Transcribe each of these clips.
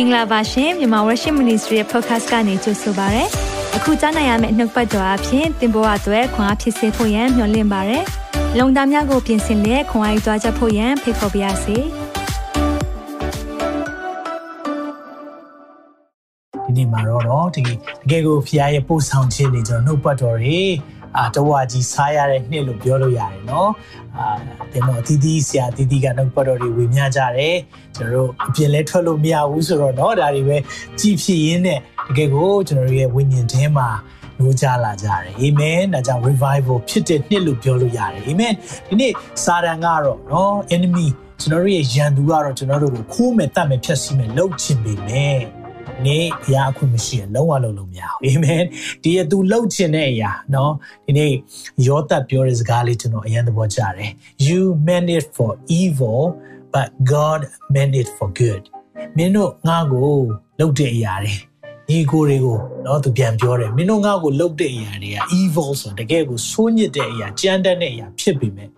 င်္ဂလာပါရှင်မြန်မာ Worship Ministry ရဲ့ podcast ကနေကြိုဆိုပါရစေ။အခုကြားနိုင်ရမယ့်နှုတ်ပတ်တော်အဖြစ်သင်ပေါ်အပ်ွယ်ခွန်အားဖြစ်စေဖို့ယံမျှဝင့်ပါရစေ။လုံတာများကိုပြင်ဆင်လက်ခွန်အားယူကြားချက်ဖို့ယံဖိတ်ခေါ်ပါရစေ။ဒီနေ့မှာတော့ဒီတကယ်ကိုဖခင်ရဲ့ပို့ဆောင်ခြင်းတွေကျွန်တော်နှုတ်ပတ်တော်တွေ အာတဝါကြီးစားရတဲ့နှစ်လို့ပြောလို့ရတယ်နော်အာတင်တော့အတီးတီးဆရာအတီးတီးကတော့ပတ်တော်တွေဝေမျှကြတယ်ကျွန်တော်တို့အပြင်လဲထွက်လို့မရဘူးဆိုတော့နော်ဒါတွေပဲကြည်ဖြစ်ရင်းနဲ့တကယ်ကိုကျွန်တော်တို့ရဲ့ဝိညာဉ်ထဲမှာလို့ကြလာကြတယ်အာမင်ဒါကြောင့် revival ဖြစ်တဲ့နှစ်လို့ပြောလို့ရတယ်အာမင်ဒီနေ့စာတန်ကတော့နော် enemy ကျွန်တော်တို့ရဲ့ရန်သူကတော့ကျွန်တော်တို့ကိုခိုးမယ်တတ်မယ်ဖျက်ဆီးမယ်လှုပ်ချင်ပေမဲ့ နေ့ဘုရားအခွင့်မရှိရင်လုံးဝလုံးလုံးမရဘူးအာမင်ဒီရသူလှုပ်ချင်တဲ့အရာเนาะဒီနေ့ယောသတ်ပြောတဲ့စကားလေးကျွန်တော်အရင်သဘောကျတယ် you meant it for evil but god meant it for good မင်းတို့ငါ့ကိုလှုပ်တဲ့အရာတွေ ညီကိုတွေကိုနော်သူပြန်ပြောတယ်မင်းတို့ငါ့ကိုလှုပ်တဲ့အရာတွေက evil ဆိုတကယ်ကိုဆိုးညစ်တဲ့အရာကြမ်းတမ်းတဲ့အရာဖြစ်ပေမဲ့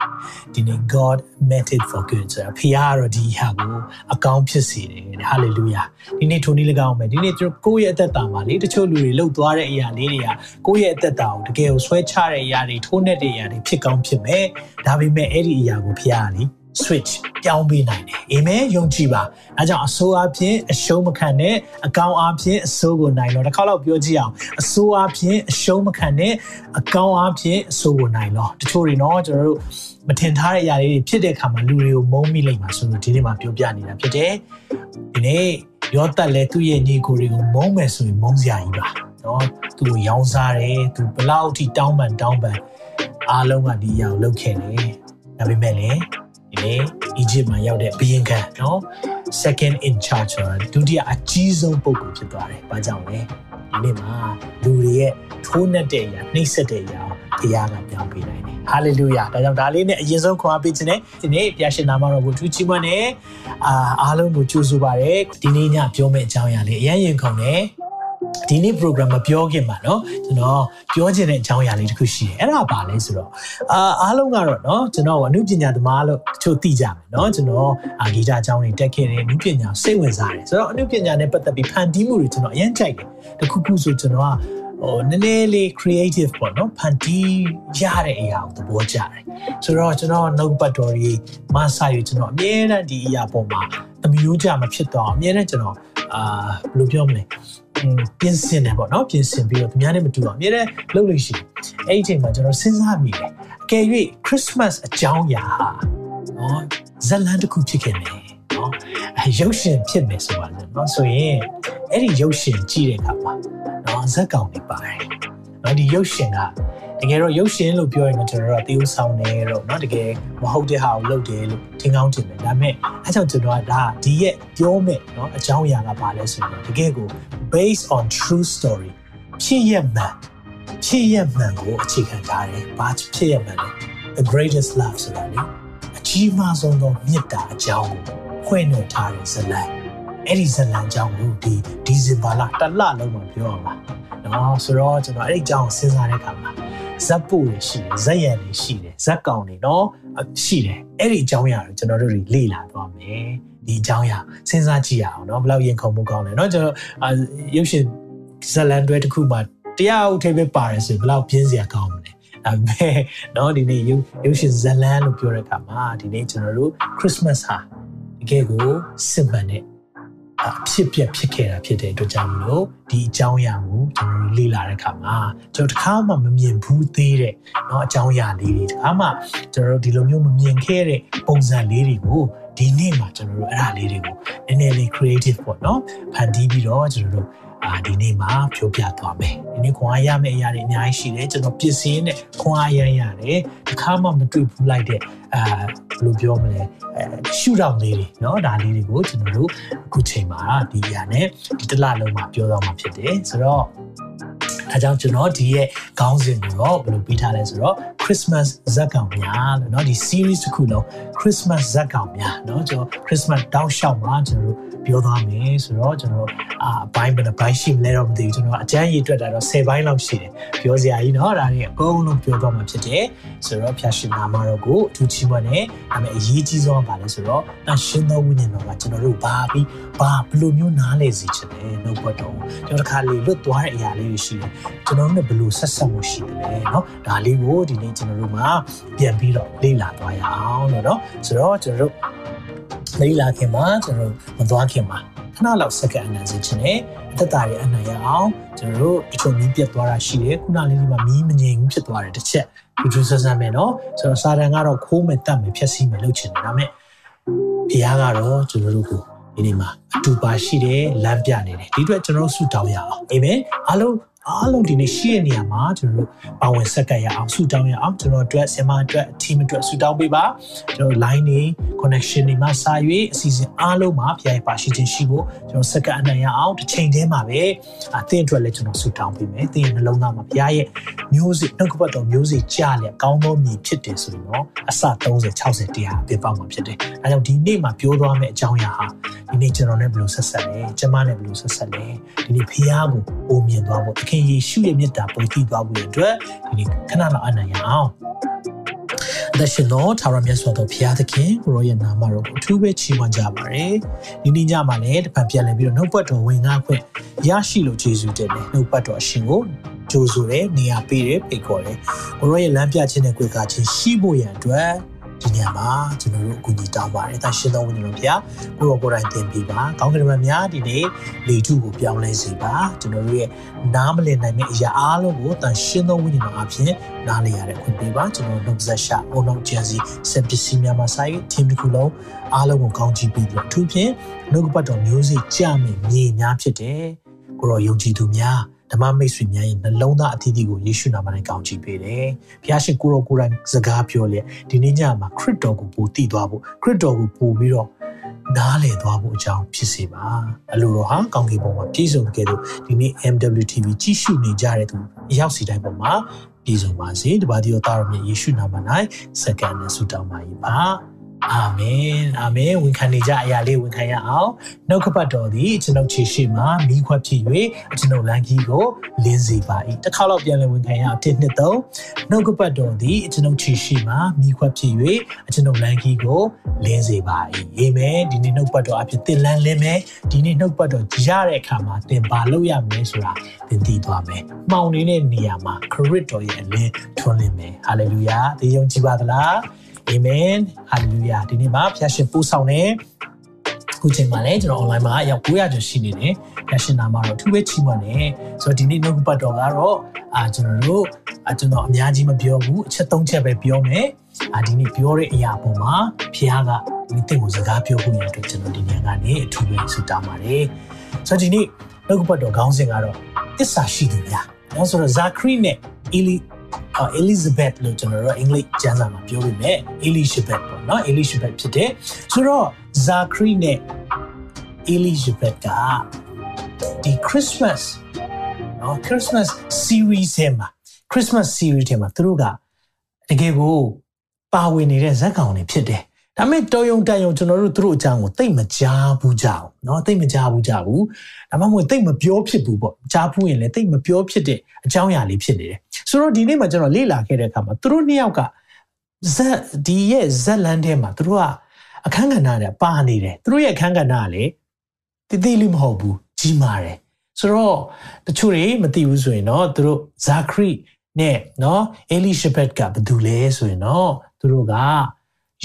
ဒီနေ့ God meant it for good ဆိုတာဖခင်ကတော့ဒီဟာကိုအကောင်းဖြစ်စေတယ် hallelujah ဒီနေ့ထိုနည်း၎င်းပဲဒီနေ့တို့ကိုယ့်ရဲ့အသက်တာမှာလေတချို့လူတွေလှုပ်သွားတဲ့အရာလေးတွေကကိုယ့်ရဲ့အသက်တာကိုတကယ်ကိုဆွဲချတဲ့အရာတွေထိုးနှက်တဲ့အရာတွေဖြစ်ကောင်းဖြစ်မယ်ဒါပေမဲ့အဲ့ဒီအရာကိုဖခင်ကလေ switch ပြောင်းပေးနိုင်တယ်အာမင်ယုံကြည်ပါအဲကြောင့်အဆိုးအဖြစ်အရှုံးမခံနဲ့အကောင်းအဖြစ်အဆိုးကိုနိုင်တော့တစ်ခါတော့ပြောကြည့်အောင်အဆိုးအဖြစ်အရှုံးမခံနဲ့အကောင်းအဖြစ်အဆိုးကိုနိုင်တော့တချို့တွေနော်ကျွန်တော်တို့မထင်ထားတဲ့အရာလေးတွေဖြစ်တဲ့အခါမှာလူတွေကိုမုန်းမိလိမ့်မှာဆိုလို့ဒီနေ့မှာပြောပြနေတာဖြစ်တယ်ဒီနေ့ရောတက်လဲသူ့ရဲ့ညီကိုတွေကိုမုန်းမယ်ဆိုရင်မုန်းစရာကြီးပါနော်သူကိုရောင်းစားတယ်သူဘလောက်ထိတောင်းပန်တောင်းပန်အားလုံးကဒီအရာကိုလုပ်ခဲ့တယ်ဒါပေမဲ့လည်း ဒီနေ့ Egypt မှာရောက်တဲ့ဘုရင်ခံနော် second in charge ဆိုတာဒုတိယအကြီးဆုံးပုဂ္ဂိုလ်ဖြစ်သွားတယ်။ဘာကြောင့်လဲ။ဒီနေ့မှာလူတွေရဲ့ထိုးနှက်တဲ့အရာနှိမ့်ဆက်တဲ့အရာဘုရားကပြောင်းပေးနိုင်တယ်။ hallelujah ဒါကြောင့်ဒါလေးနဲ့အရင်ဆုံးခွန်အားပေးခြင်းနဲ့ဒီနေ့ဘုရားရှင်နာမတော်ကိုထူးချီးမွမ်းနေအာအားလုံးကိုကြိုဆိုပါရစေ။ဒီနေ့ညပြောမယ့်အကြောင်းအရာလေးအရင်ရင်ခုန်တယ်။ ဒီနေ့ program မပြောခင်မှာเนาะကျွန်တော်ပြောချင်တဲ့အကြောင်းအရာလေးတစ်ခုရှိတယ်အဲ့ဒါပါလဲဆိုတော့အာအားလုံးကတော့เนาะကျွန်တော်အမှုပညာသမားလို့တချို့သိကြမယ်เนาะကျွန်တော်အာဂီတအကြောင်းတွေတက်ခဲ့တယ်အမှုပညာစိတ်ဝင်စားတယ်ဆိုတော့အမှုပညာနဲ့ပတ်သက်ပြီးဖန်တီးမှုတွေကျွန်တော်အရင်ကြိုက်တယ်တခုခုဆိုကျွန်တော်က ဟိုနည်းနည်းလေး creative ပေါ့နော်ဖန်တီးရတဲ့အရာကိုသဘောကျတယ်ဆိုတော့ကျွန်တော် note pad တော်ကြီးမဆာယူကျွန်တော်အမြဲတမ်းဒီအရာပေါ်မှာအမျိုးကြမဖြစ်တော့အမြဲတမ်းကျွန်တော်အာဘယ်လိုပြောမလဲပြင်ဆင်တယ်ပေါ့နော်ပြင်ဆင်ပြီးတော့သူများနဲ့မတူအောင်အမြဲတမ်းလုပ်လို့ရှိအဲ့ဒီအချိန်မှာကျွန်တော်စဉ်းစားမိတယ်အကယ်၍ Christmas အကြောင်းအရာဟာနော်ဇလန်တစ်ခုဖြစ်ခဲ့တယ် နော်ရုပ်ရှင်ဖြစ်မယ်ဆိုပါလေနော်ဆိုရင်အဲ့ဒီရုပ်ရှင်ကြည့်တဲ့အခါမှာနော်ဇက်ကောင်တွေပါတယ်နော်ဒီရုပ်ရှင်ကတကယ်တော့ရုပ်ရှင်လို့ပြောရင်တော့ကျွန်တော်တို့ကတေးဥဆောင်တယ်တော့เนาะတကယ်မဟုတ်တဲ့ဟာကိုလုပ်တယ်လို့ထင်ကောင်းထင်တယ်ဒါပေမဲ့အဲကြောင့်ကျွန်တော်ကဒါဒီရဲ့ပြောမဲ့เนาะအကြောင်းအရာကဘာလဲဆိုတော့တကယ်ကို based on true story ဖြစ်ရမှန်ဖြစ်ရမှန်ကိုအခြေခံထားတယ်ဘာဖြစ်ရမှန်လဲ the greatest love ဆိုတာလေအကြီးမားဆုံးသောမေတ္တာအကြောင်းကို ဖွင့်နှထားတဲ့ဇလံအဲ့ဒီဇလံအကြောင်းကိုဒီဒီဇင်ဘာလတစ်လလုံးမှာပြောရမှာနော်ဆိုတော့ကျွန်တော်အဲ့ဒီအကြောင်းစဉ်းစားတဲ့အခါမှာဇက်ပို့တွေရှိတယ်ဇက်ရံတွေရှိတယ်ဇက်ကောင်တွေနော်ရှိတယ်အဲ့ဒီအကြောင်းအရာကိုကျွန်တော်တို့တွေလေ့လာသွားမယ်ဒီအကြောင်းအရာစဉ်းစားကြည့်ရအောင်เนาะဘယ်လောက်ရင်ခုန်မှုကောင်းလဲเนาะကျွန်တော်ရုပ်ရှင်ဇလန်တွဲတစ်ခုမှာတရားဥထိပ်ပဲပါတယ်ဆိုရင်ဘယ်လောက်ပြင်းစရာကောင်းမလဲအဲမဲ့เนาะဒီနေ့ရုပ်ရှင်ဇလန်လို့ပြောတဲ့အခါမှာဒီနေ့ကျွန်တော်တို့ Christmas ဟာ တကယ်ကိုစစ်မှန်တဲ့အဖြစ်ပြက်ဖြစ်ခဲ့တာဖြစ်တဲ့အတွက်ကြောင့်မလို့ဒီအကြောင်းအရာကိုကျွန်တော်တို့လေ့လာတဲ့အခါမှာကျွန်တော်တခါမှမမြင်ဘူးသေးတဲ့เนาะအကြောင်းအရာလေးတွေတခါမှကျွန်တော်တို့ဒီလိုမျိုးမမြင်ခဲ့တဲ့ပုံစံလေးတွေကိုဒီနေ့မှာကျွန်တော်တို့အဲ့ဒါလေးတွေကိုနည်းနည်းလေး creative ပေါ့เนาะဖန်တီးပြီးတော့ကျွန်တော်တို့ အာဒီနေ့မှာပြောပြသွားမယ်ဒီနေ့ခွန်အားရမယ့်အရာတွေအများကြီးရှိတယ်ကျွန်တော်ပစ္စည်းနဲ့ခွန်အားရရတယ်တခါမှမတွေ့ဘူးလိုက်တဲ့အာဘယ်လိုပြောမလဲအဲရှူတောင်လေးတွေเนาะဒါလေးတွေကိုကျွန်တော်တို့အခုချိန်မှာဒီအရာနဲ့ဒီတစ်လလုံးမှာပြောတော့မှာဖြစ်တယ်ဆိုတော့အဲကြောင့်ကျွန်တော်ဒီရဲ့ခေါင်းစဉ်ကိုတော့ဘယ်လိုပြီးထားလဲဆိုတော့ Christmas ဇက်ကောင်များလို့เนาะဒီ series တစ်ခုလုံး Christmas ဇက်ကောင်များเนาะကျွန်တော် Christmas တောက်လျှောက်မှာကျွန်တော်တို့ ပြောသွားမယ်ဆိုတော့ကျွန်တော်အာဘိုင်းဘယ်နှဘိုင်းရှိမလဲတော့မသိဘူးကျွန်တော်အကျန်းရေးအတွက်တာတော့10ဘိုင်းလောက်ရှိတယ်ပြောစရာကြီးเนาะဒါတွေအကုန်လုံးပြောသွားမှာဖြစ်တယ်ဆိုတော့ဖျာရှင်နာမတော်ကိုအထူးချီးမွမ်းတယ်ဒါပေမဲ့အရေးကြီးဆုံးကဘာလဲဆိုတော့တန်ရှင်သောဝိညာဉ်တော်ကကျွန်တော်တို့ဘာပြီးဘာဘယ်လိုမျိုးနားလဲစီချင်လဲနှုတ်ဘတ်တော်ကျွန်တော်တစ်ခါလေလွတ်သွားတဲ့အရာလေးတွေရှိတယ်ကျွန်တော်တို့နဲ့ဘယ်လိုဆက်ဆက်မှုရှိတယ်เนาะဒါလေးကိုဒီနေ့ကျွန်တော်တို့မှာပြန်ပြီးတော့လေ့လာသွားရအောင်လို့เนาะဆိုတော့ကျွန်တော်တို့ လေ့လာခင်မှာကျွန်တော်မသွားခင်မှာခဏလောက်စက္ကန့်အနံစေချင်တယ်အသက်တာရဲ့အနံရအောင်ကျွန်တော်တို့တချို့မီးပြတ်သွားတာရှိတယ်ခုနလေးဒီမှာမီးမငြိမ်ဘူးဖြစ်သွားတယ်တစ်ချက်ဒီလိုဆက်ဆက်မယ်နော်ဆိုတော့စာတန်ကတော့ခိုးမယ်တတ်မယ်ဖြည့်ဆည်းမယ်လုပ်ချင်တယ်ဒါပေမဲ့ဘုရားကတော့ကျွန်တော်တို့ကိုဒီနေ့မှာအတူပါရှိတယ်လမ်းပြနေတယ်ဒီအတွက်ကျွန်တော်ဆုတောင်းရအောင်အာမင်အားလုံး အားလုံးဒီနေ့ရှိတဲ့နေရာမှာကျွန်တော်တို့ပါဝင်ဆက်ကပ်ရအောင်ဆူတောင်းရအောင်ကျွန်တော်တို့ဆင်မအတွက် team အတွက်ဆူတောင်းပေးပါကျွန်တော် line တွေ connection တွေမှာစာရွေးအစီအစဉ်အားလုံးမှာဖျားရပါရှိခြင်းရှိဖို့ကျွန်တော်ဆက်ကပ်အနိုင်ရအောင်တစ်ချိန်တည်းမှာပဲအသင်အတွက်လည်းကျွန်တော်ဆူတောင်းပေးမယ်သင်ရဲ့နှလုံးသားမှာဖျားရဲ့မျိုးစေ့နှုတ်ကပတ်တော်မျိုးစေ့ကြားလျက်ကောင်းသောမြည်ဖြစ်တယ်ဆိုရင်တော့အစ30 60တရားအပြည့်ပေါက်မှာဖြစ်တယ်အဲကြောင့်ဒီနေ့မှာပြောသွားမယ့်အကြောင်းအရာဟာဒီနေ့ကျွန်တော်နဲ့ဘယ်လိုဆက်ဆက်လဲကျမနဲ့ဘယ်လိုဆက်ဆက်လဲဒီနေ့ဖျားကိုပုံမြင်သွားဖို့သခင်ယေရှုရဲ့မြတ်တာပေါ်တည်သွားဖို့အတွက်ဒီနေ့ခဏလောက်အနိုင်ရအောင်ဒရှင်တော်ထာဝရမြတ်စွာဘုရားသခင်ကိုရောရဲ့နာမတော်ကိုအထူးပဲချီးမွမ်းကြပါရယ်ဒီနေ့ညမှာလည်းတစ်ဖန်ပြန်လည်ပြီးတော့နှုတ်ပတ်တော်ဝင်ငါခွင့်ရရှိလို့ယေရှုတင်တယ်နှုတ်ပတ်တော်အရှင်ကိုကြိုးဆိုတယ်နေရာပေးတယ်ဖိတ်ခေါ်တယ်ကိုရောရဲ့လမ်းပြခြင်းနဲ့ကြွေးကခြင်းရှိဖို့ရန်အတွက် ဒီညမှာကျွန်တော်တို့အကူအညီတောင်းပါတယ်။ဒါရှင်သောဝိညာဉ်တော်ဘုရားကိုရောကိုယ်တိုင်သင်ပေးပါ။ကောင်းကင်ဘုရားဒီနေ့လေထုကိုပြောင်းလဲစေပါ။ကျွန်တော်တို့ရဲ့နားမလည်နိုင်တဲ့အရာအားလုံးကိုတန်ရှင်သောဝိညာဉ်တော်အဖြစ်နားလည်ရတဲ့ခွင့်ပေးပါ။ကျွန်တော်တို့နှုတ်ဆက်ရှာအုံနောက်ကျန်စီစက်ပစ္စည်းများမှာဆိုင် team တစ်ခုလုံးအားလုံးကိုကောင်းချီးပေးပြီးအထူးဖြင့်နှုတ်ကပတ်တော်မျိုးစေ့ကြမယ်မြေများဖြစ်တယ်။ကိုရောယုံကြည်သူများ ဓမ္မမိတ်ဆွေများရဲ့နှလုံးသားအသီးသီးကိုယေရှုနာမနဲ့ကောင်းချီးပေးတယ်။ဘုရားရှင်ကိုရောကိုယ်တိုင်စကားပြောလျက်ဒီနေ့ညမှာခရစ်တော်ကိုပို့တည်သွားဖို့ခရစ်တော်ကိုပို့ပြီးတော့နားလည်သွားဖို့အကြောင်းဖြစ်စေပါအလိုတော်ဟာကောင်းကင်ဘုံမှာပြည့်စုံကြတဲ့ဒီနေ့ MWTV ကြည့်ရှုနေကြတဲ့သူအရောက်စီတိုင်းပေါ်မှာပြည့်စုံပါစေတပါးဒီတော်သားတော်မြတ်ယေရှုနာမ၌စက္ကန့်နဲ့ဆုတောင်းပါ၏ပါ အာမင်အာမင်ဝန်ခံနေကြအရာလေးဝန်ခံရအောင်နှုတ်ကပတ်တော်သည်ကျွန်ုပ်ခြေရှိမှမိခွက်ဖြစ်၍ကျွန်ုပ်လမ်းကြီးကိုလင်းစေပါ၏တစ်ခါတော့ပြန်လည်ဝန်ခံရအောင်တစ်နှစ်သုံးနှုတ်ကပတ်တော်သည်ကျွန်ုပ်ခြေရှိမှမိခွက်ဖြစ်၍ကျွန်ုပ်လမ်းကြီးကိုလင်းစေပါ၏အာမင်ဒီနေ့နှုတ်ပတ်တော်အဖြစ်သင်လန်းလင်းမယ်ဒီနေ့နှုတ်ပတ်တော်ရတဲ့အခါမှာသင်ဘာလုပ်ရမလဲဆိုတာသင်သိသွားမယ်မှောင်နေတဲ့နေရာမှာခရစ်တော်ရဲ့အလင်းထွန်းလင်းမယ်ဟာလေလုယာသင်ယုံကြည်ပါသလား အာမင်ဟာလေလုယာဒီနေ့မှာဖျာရှင်ပို့ဆောင်တယ်ခုချိန်မှာလည်းကျွန်တော် online မှာရောက်900ကျော်ရှိနေတယ်ဖျာရှင်နာမှာတော့သူပဲချီးမွမ်းတယ်ဆိုတော့ဒီနေ့နှုတ်ပတ်တော်ကတော့အာကျွန်တော်တို့အကျွန်တော်အများကြီးမပြောဘူးအချက်၃ချက်ပဲပြောမယ်အာဒီနေ့ပြောတဲ့အရာပေါ်မှာဖျားကဒီတင့်ကိုစကားပြောဖို့ရအတွက်ကျွန်တော်ဒီနေရာကနေအထူးပဲဆုတောင်းပါတယ်ဆိုတော့ဒီနေ့နှုတ်ပတ်တော်ခေါင်းစဉ်ကတော့တစ္ဆာရှိသူများနော်ဆိုတော့ဇာခရီနဲ့အီလီ Elizabeth လို့ကျွန်တော်တို့အင်္ဂလိပ်ကျမ်းစာမှာပြောပြီးမြဲ Elizabeth ပေါ့နော် Elizabeth ဖြစ်တယ်ဆိုတော့ Zachary နဲ့ Elizabeth ကဒီ Christmas နော် Christmas series ထဲမှာ Christmas series ထဲမှာသူတို့ကတကယ်ကိုပါဝင်နေတဲ့ဇာတ်ကောင်တွေဖြစ်တယ် ဒါပေမဲ့တော်ယုံတန်ယုံကျွန်တော်တို့သူတို့အကြောင်းကိုသိမကြားဘူးကြအောင်เนาะသိမကြားဘူးကြဘူးဒါမှမဟုတ်သိမပြောဖြစ်ဘူးပေါ့ကြားဘူးရင်လည်းသိမပြောဖြစ်တဲ့အကြောင်းအရာလေးဖြစ်နေတယ်ဆိုတော့ဒီနေ့မှာကျွန်တော်လေ့လာခဲ့တဲ့အခါမှာသူတို့နှစ်ယောက်ကဇက်ဒီရဲ့ဇက်လန်ထဲမှာသူတို့ကအခန်းကဏ္ဍနဲ့ပါနေတယ်သူတို့ရဲ့အခန်းကဏ္ဍကလေတည်တည်လေးမဟုတ်ဘူးကြီးမားတယ်ဆိုတော့တချို့တွေမသိဘူးဆိုရင်တော့သူတို့ဇာခရီနဲ့နော်အေလိရှဘက်ကဘယ်သူလဲဆိုရင်တော့သူတို့က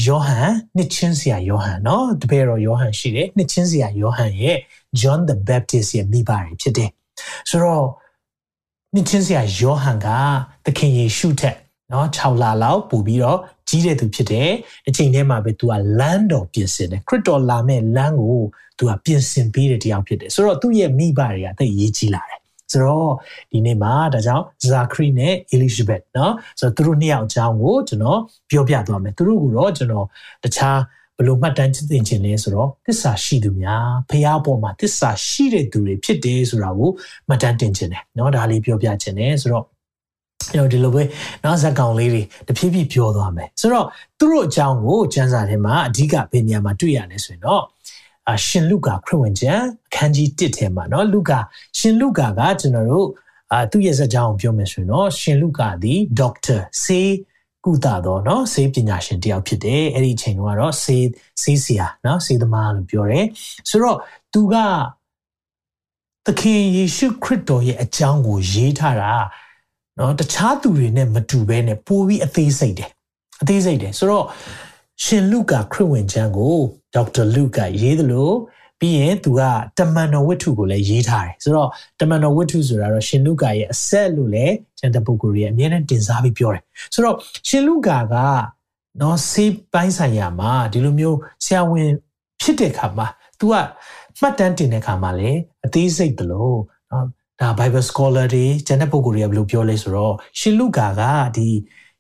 ယောဟန်နှစ်ချင်းစရာယောဟန်เนาะတပည့်တော်ယောဟန်ရှိတယ်နှစ်ချင်းစရာယောဟန်ရဲ့ John the Baptist ရဲ့မိဘတွေဖြစ်တယ်ဆိုတော့နှစ်ချင်းစရာယောဟန်ကသခင်ယေရှုထက်เนาะ6လလောက်ပို့ပြီးတော့ကြီးတဲ့သူဖြစ်တယ်အချိန်ထဲမှာပဲ तू ကလမ်းတော်ပြင်ဆင်တယ်ခရစ်တော်လာမဲ့လမ်းကို तू ကပြင်ဆင်ပေးတဲ့တရားဖြစ်တယ်ဆိုတော့သူ့ရဲ့မိဘတွေကသိရေးကြီးလာတယ် ဆိုတော့ဒီနေ့မှာဒါကြောင့်ဇာခရီနဲ့ Elizabeth เนาะဆိုတော့သူတို့နှစ်ယောက်အကြောင်းကိုကျွန်တော်ပြောပြသွားမယ်သူတို့ကတော့ကျွန်တော်တခြားဘလို့မှတ်တမ်းသင်ခြင်းလဲဆိုတော့တစ္ဆာရှိသူများဖះပေါ်မှာတစ္ဆာရှိတဲ့သူတွေဖြစ်တယ်ဆိုတာကိုမှတ်တမ်းတင်ခြင်းတယ်เนาะဒါလေးပြောပြခြင်းတယ်ဆိုတော့ကျွန်တော်ဒီလိုပဲနောက်ဇက်ကောင်လေးတွေတဖြည်းဖြည်းပြောသွားမယ်ဆိုတော့သူတို့အကြောင်းကိုကျမ်းစာထဲမှာအဓိကဘယ်နေရာမှာတွေ့ရလဲဆိုရင်တော့ အာ ရှင်လုကာခရစ်ဝင်ကျမ်းအခန်းကြီး1ထဲမှာเนาะလုကာရှင်လုကာကကျွန်တော်တို့အာသူ့ရဲ့ဇာတ်ကြောင်းကိုပြောမယ်ဆိုရင်เนาะရှင်လုကာသည်ဒေါက်တာဆေးကုသတော့เนาะဆေးပညာရှင်တယောက်ဖြစ်တယ်အဲ့ဒီအချိန်ကတော့ဆေးဆေးဆရာเนาะဆေးသမားလို့ပြောတယ်ဆိုတော့သူကသခင်ယေရှုခရစ်တော်ရဲ့အကြောင်းကိုရေးထားတာเนาะတခြားသူတွေနဲ့မတူဘဲနဲ့ပိုပြီးအသေးစိတ်တယ်အသေးစိတ်တယ်ဆိုတော့ရှင်လုကာခရစ်ဝင်ကျမ်းကို ဒေါက်တာလုကာရေးတယ်လို့ပြီးရင်သူကတမန်တော်ဝတ္ထုကိုလည်းရေးထားတယ်ဆိုတော့တမန်တော်ဝတ္ထုဆိုတာတော့ရှင်လုကာရဲ့အဆက်လို့လည်းကျန်တဲ့ပုဂ္ဂိုလ်ရဲ့အမြဲတမ်းတင်စားပြီးပြောတယ်ဆိုတော့ရှင်လုကာကနော်ဆေးပိုင်းဆိုင်ရာမှာဒီလိုမျိုးဆရာဝန်ဖြစ်တဲ့ခါမှာ तू ကမှတ်တမ်းတင်တဲ့ခါမှာလည်းအသေးစိတ်တလို့နော်ဒါ Bible scholar တွေကျန်တဲ့ပုဂ္ဂိုလ်တွေကဘယ်လိုပြောလဲဆိုတော့ရှင်လုကာကဒီ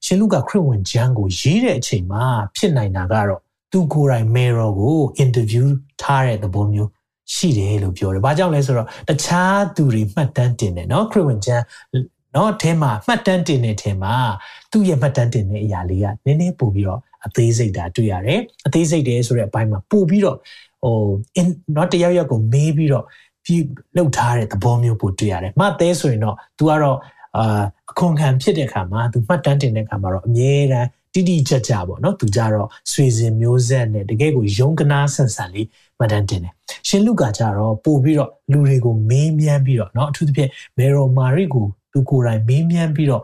ရှင်လုကာခရစ်ဝင်ကျမ်းကိုရေးတဲ့အချိန်မှာဖြစ်နိုင်တာကတော့ သူကိုယ်တိုင်မေရောကို interview ထားတဲ့သဘောမျိုးရှိတယ်လို့ပြောတယ်။ဘာကြောင့်လဲဆိုတော့တခြားသူတွေမှတ်တမ်းတင်တယ်နော်ခရစ်ဝင်ကျမ်းနော်အဲမှာမှတ်တမ်းတင်တဲ့အထင်မှာသူ့ရဲ့မှတ်တမ်းတင်တဲ့အရာလေးကနည်းနည်းပို့ပြီးတော့အသေးစိတ်တာတွေ့ရတယ်။အသေးစိတ်တယ်ဆိုတဲ့အပိုင်းမှာပို့ပြီးတော့ဟို in နော်တယောက်ယောက်ကိုမေးပြီးတော့ပြီးလှုပ်ထားတဲ့သဘောမျိုးပို့တွေ့ရတယ်။မှတ်သေးဆိုရင်တော့ तू ကတော့အာအခွန်ခံဖြစ်တဲ့အခါမှာ तू မှတ်တမ်းတင်တဲ့အခါမှာတော့အမြဲတမ်း တိတိကျကျပေါ့နော်သူကြတော့ဆွေစဉ်မျိုးဆက်နဲ့တကယ်ကိုယုံကနာဆန်ဆန်လေးမှတ်တမ်းတင်တယ်ရှင်လူကကြတော့ပို့ပြီးတော့လူတွေကိုမေးမြန်းပြီးတော့เนาะအထူးသဖြင့်မေရိုမာရီကိုသူကိုယ်တိုင်မေးမြန်းပြီးတော့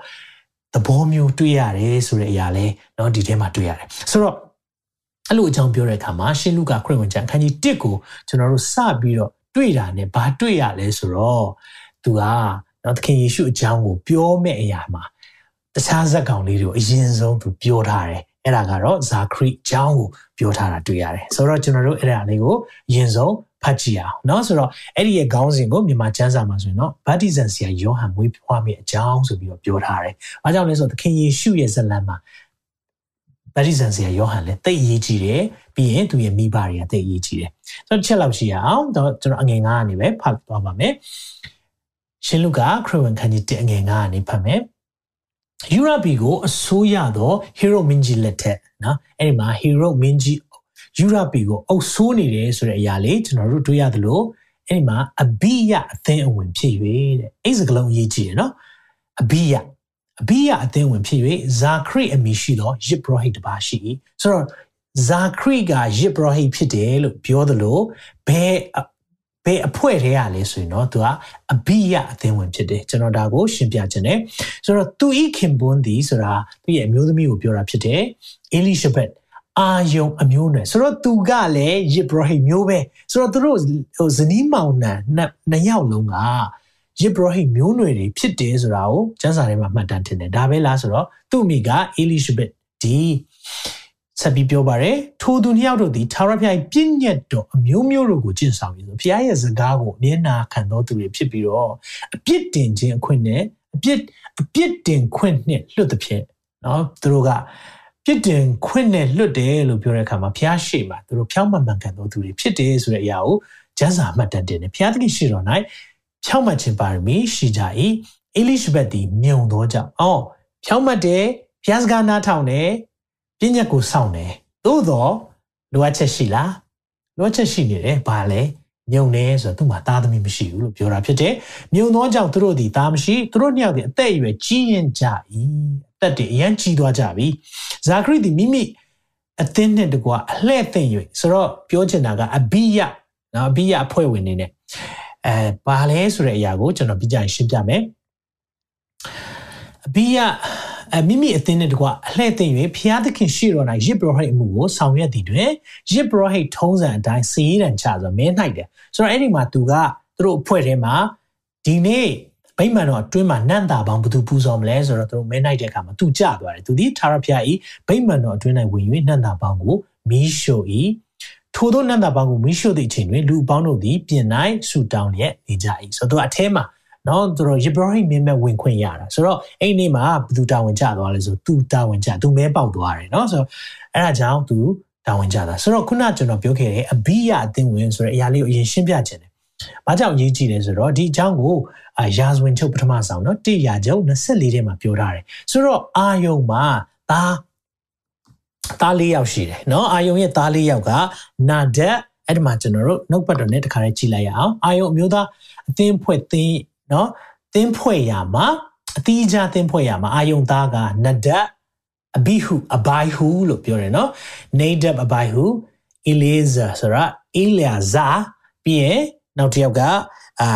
သဘောမျိုးတွေ့ရတယ်ဆိုတဲ့အရာလဲเนาะဒီထဲမှာတွေ့ရတယ်ဆိုတော့အဲ့လိုအကြောင်းပြောတဲ့အခါမှာရှင်လူကခရစ်ဝင်ကျမ်းအခန်းကြီး1ကိုကျွန်တော်တို့စပြီးတော့တွေ့တာ ਨੇ ဘာတွေ့ရလဲဆိုတော့သူကနော်သခင်ယေရှုအကြောင်းကိုပြောမဲ့အရာမှာ တခြားဇက်ကောင်လေးတွေကိုအရင်ဆုံးသူပြောထားတယ်အဲ့ဒါကတော့ဇာခရိအကြောင်းကိုပြောထားတာတွေ့ရတယ်ဆိုတော့ကျွန်တော်တို့အဲ့ဒါလေးကိုအရင်ဆုံးဖတ်ကြည့်အောင်เนาะဆိုတော့အဲ့ဒီရဲ့ခေါင်းစဉ်ကိုမြန်မာကျမ်းစာမှာဆိုရင်တော့ဗတ္တိဇံဆရာယောဟန်မွေးဖွားမိအကြောင်းဆိုပြီးတော့ပြောထားတယ်။အားကြောင့်လဲဆိုတော့သခင်ယေရှုရဲ့ဇလံမှာဗတ္တိဇံဆရာယောဟန်လည်းတိတ်အရေးကြီးတယ်ပြီးရင်သူရဲ့မိဘတွေကတိတ်အရေးကြီးတယ်။ဆိုတော့ချက်လောက်ရှိအောင်တော့ကျွန်တော်အငယ်9ကနေပဲဖတ်သွားပါမယ်။ရှင်လုကာခရစ်ဝင်ခန်းကြီး1အငယ်9ကနေဖတ်မယ်။ ယူရပီကိုအစိုးရသောဟီရိုမင်းကြီးလက်ထက်နော်အဲ့ဒီမှာဟီရိုမင်းကြီးယူရပီကိုအုပ်ဆိုးနေတယ်ဆိုတဲ့အရာလေးကျွန်တော်တို့တွေ့ရသလိုအဲ့ဒီမှာအဘိယအသင်းအဝင်ဖြစ်၍တဲ့အဲ့စကလုံးရေးကြည့်ရနော်အဘိယအဘိယအသင်းဝင်ဖြစ်၍ဇာခရိအမည်ရှိသောယစ်ဘရဟိတပါရှိဆိုတော့ဇာခရိကယစ်ဘရဟိဖြစ်တယ်လို့ပြောသလိုဘယ် ဘယ်အဖွဲ့ထဲရလဲဆိုရင်တော့သူကအဘိယအသင်းဝင်ဖြစ်တယ်ကျွန်တော်ဒါကိုရှင်းပြခြင်းတယ်ဆိုတော့သူဤခင်ပွန်းသည်ဆိုတာသူ့ရဲ့အမျိုးသမီးကိုပြောတာဖြစ်တယ်အေလိရှဘက်အာယုံအမျိုးနွယ်ဆိုတော့သူကလည်းယစ်ဘရဟိမျိုးပဲဆိုတော့သူတို့ဟိုဇနီးမောင်နှံနှစ်ယောက်လုံးကယစ်ဘရဟိမျိုးနွယ်တွေဖြစ်တယ်ဆိုတာကိုကျမ်းစာထဲမှာမှတ်တမ်းတင်တယ်ဒါပဲလားဆိုတော့သူ့မိကအေလိရှဘက်ဒီ ဆက်ပြီးပြောပါတယ်ထိုသူနှစ်ယောက်တို့သည်သာရဖျားပြည့်ညက်တော်အမျိုးမျိုးတို့ကိုကျင့်ဆောင်ပြီးဆိုဖျားရဲ့စကားကိုအမျက်နာခံတော်သူတွေဖြစ်ပြီးတော့အပြစ်တင်ခြင်းအခွင့်နဲ့အပြစ်အပြစ်တင်ခွင့်နဲ့လွတ်တဲ့ဖြစ်နော်သူတို့ကပြစ်တင်ခွင့်နဲ့လွတ်တယ်လို့ပြောတဲ့အခါမှာဖျားရှိမှာသူတို့ဖြောင်းမှန်မှန်ခံတော်သူတွေဖြစ်တယ်ဆိုတဲ့အရာကိုကျမ်းစာမှတ်တမ်းတင်တယ်ဖျားသခင်ရှိတော်၌ဖြောင်းမှတ်ခြင်းပါရမီရှိကြ၏အေလိရှဘက်သည်မြုံသောကြောင့်အော်ဖြောင်းမှတ်တယ်ဖျားစကားနားထောင်တယ် ပြည့်ညက်ကိုစောင့်တယ်သို့တော့လိုအပ်ချက်ရှိလားလိုအပ်ချက်ရှိနေတယ်ဘာလဲမြုံနေဆိုတော့သူ့မှာသားသမီးမရှိဘူးလို့ပြောတာဖြစ်တယ်မြုံသောကြောင့်သူတို့ဒီသားမရှိသူတို့နှစ်ယောက်ဒီအသက်အရွယ်ကြီးရင်ကြ၏အသက်တွေအရန်ကြီးသွားကြပြီဇာခရိဒီမိမိအသင်းနဲ့တကွာအလှဲ့သိမ့်၍ဆိုတော့ပြောချင်တာကအဘိယနော်အဘိယအဖွဲ့ဝင်နေနဲ့အဲဘာလဲဆိုတဲ့အရာကိုကျွန်တော်ပြကြရင်ရှင်းပြမယ်အဘိယ အမိမိအသင်းနဲ့တကွအလှဲ့သိမ့်၍ဖျားသခင်ရှိတော်၌ရစ်ဘရဟိတ်အမှုကိုဆောင်ရွက်သည်တွင်ရစ်ဘရဟိတ်ထုံးစံအတိုင်းစီးရန်ချဆိုမင်းနိုင်တယ်ဆိုတော့အဲ့ဒီမှာသူကသူတို့အဖွဲ့ထဲမှာဒီနေ့ဗိမာန်တော်အတွင်းမှာနန့်တာပေါင်းဘသူပူဇော်မလဲဆိုတော့သူတို့မဲနိုင်တဲ့အခါမှာသူကြသွားတယ်သူဒီထာရဖျားဤဗိမာန်တော်အတွင်း၌ဝင်၍နန့်တာပေါင်းကိုမီးရှို့၏ထိုသောနန္တာပေါင်းကိုမီးရှို့သည့်အချိန်တွင်လူပေါင်းတို့သည်ပြင်၌ဆူတောင်းလျက်နေကြ၏ဆိုတော့သူအထဲမှာ နော်သူတို့ယေဘရဟိမင်းမဲ့ဝင်ခွင့်ရတာဆိုတော့အဲ့ဒီမှာဘသူတာဝန်ကျသွားလဲဆိုသူတာဝန်ကျသူမဲပေါက်သွားတယ်နော်ဆိုတော့အဲ့ဒါကြောင့်သူတာဝန်ကျတာဆိုတော့ခုနကျွန်တော်ပြောခဲ့တဲ့အဘိယအသင်းဝင်ဆိုတဲ့အရာလေးကိုအရင်ရှင်းပြခြင်းတယ်။ဘာကြောင့်ရေးကြည့်လဲဆိုတော့ဒီအကြောင်းကိုအာယာဇဝင်ချုပ်ပထမဆောင်နော်တိရာချုပ်24ထဲမှာပြောထားတယ်။ဆိုတော့အာယုံမှာသားသားလေးယောက်ရှိတယ်နော်အာယုံရဲ့သားလေးယောက်ကနာဒက်အဲ့ဒီမှာကျွန်တော်တို့နှုတ်ပတ်တော်နဲ့တခါလေးကြည့်လိုက်ရအောင်အာယုံအမျိုးသားအသင်းဖွဲ့သင်း နော်သင်းဖွဲ့ရမှာအတိအကျသင်းဖွဲ့ရမှာအာယုံသားကနဒတ်အဘိဟုအဘိုင်ဟုလို့ပြောတယ်နော်နေဒပ်အဘိုင်ဟုအီလီဇာဆိုတာအီလျာဇာပြီးရင်နောက်တစ်ယောက်ကအာ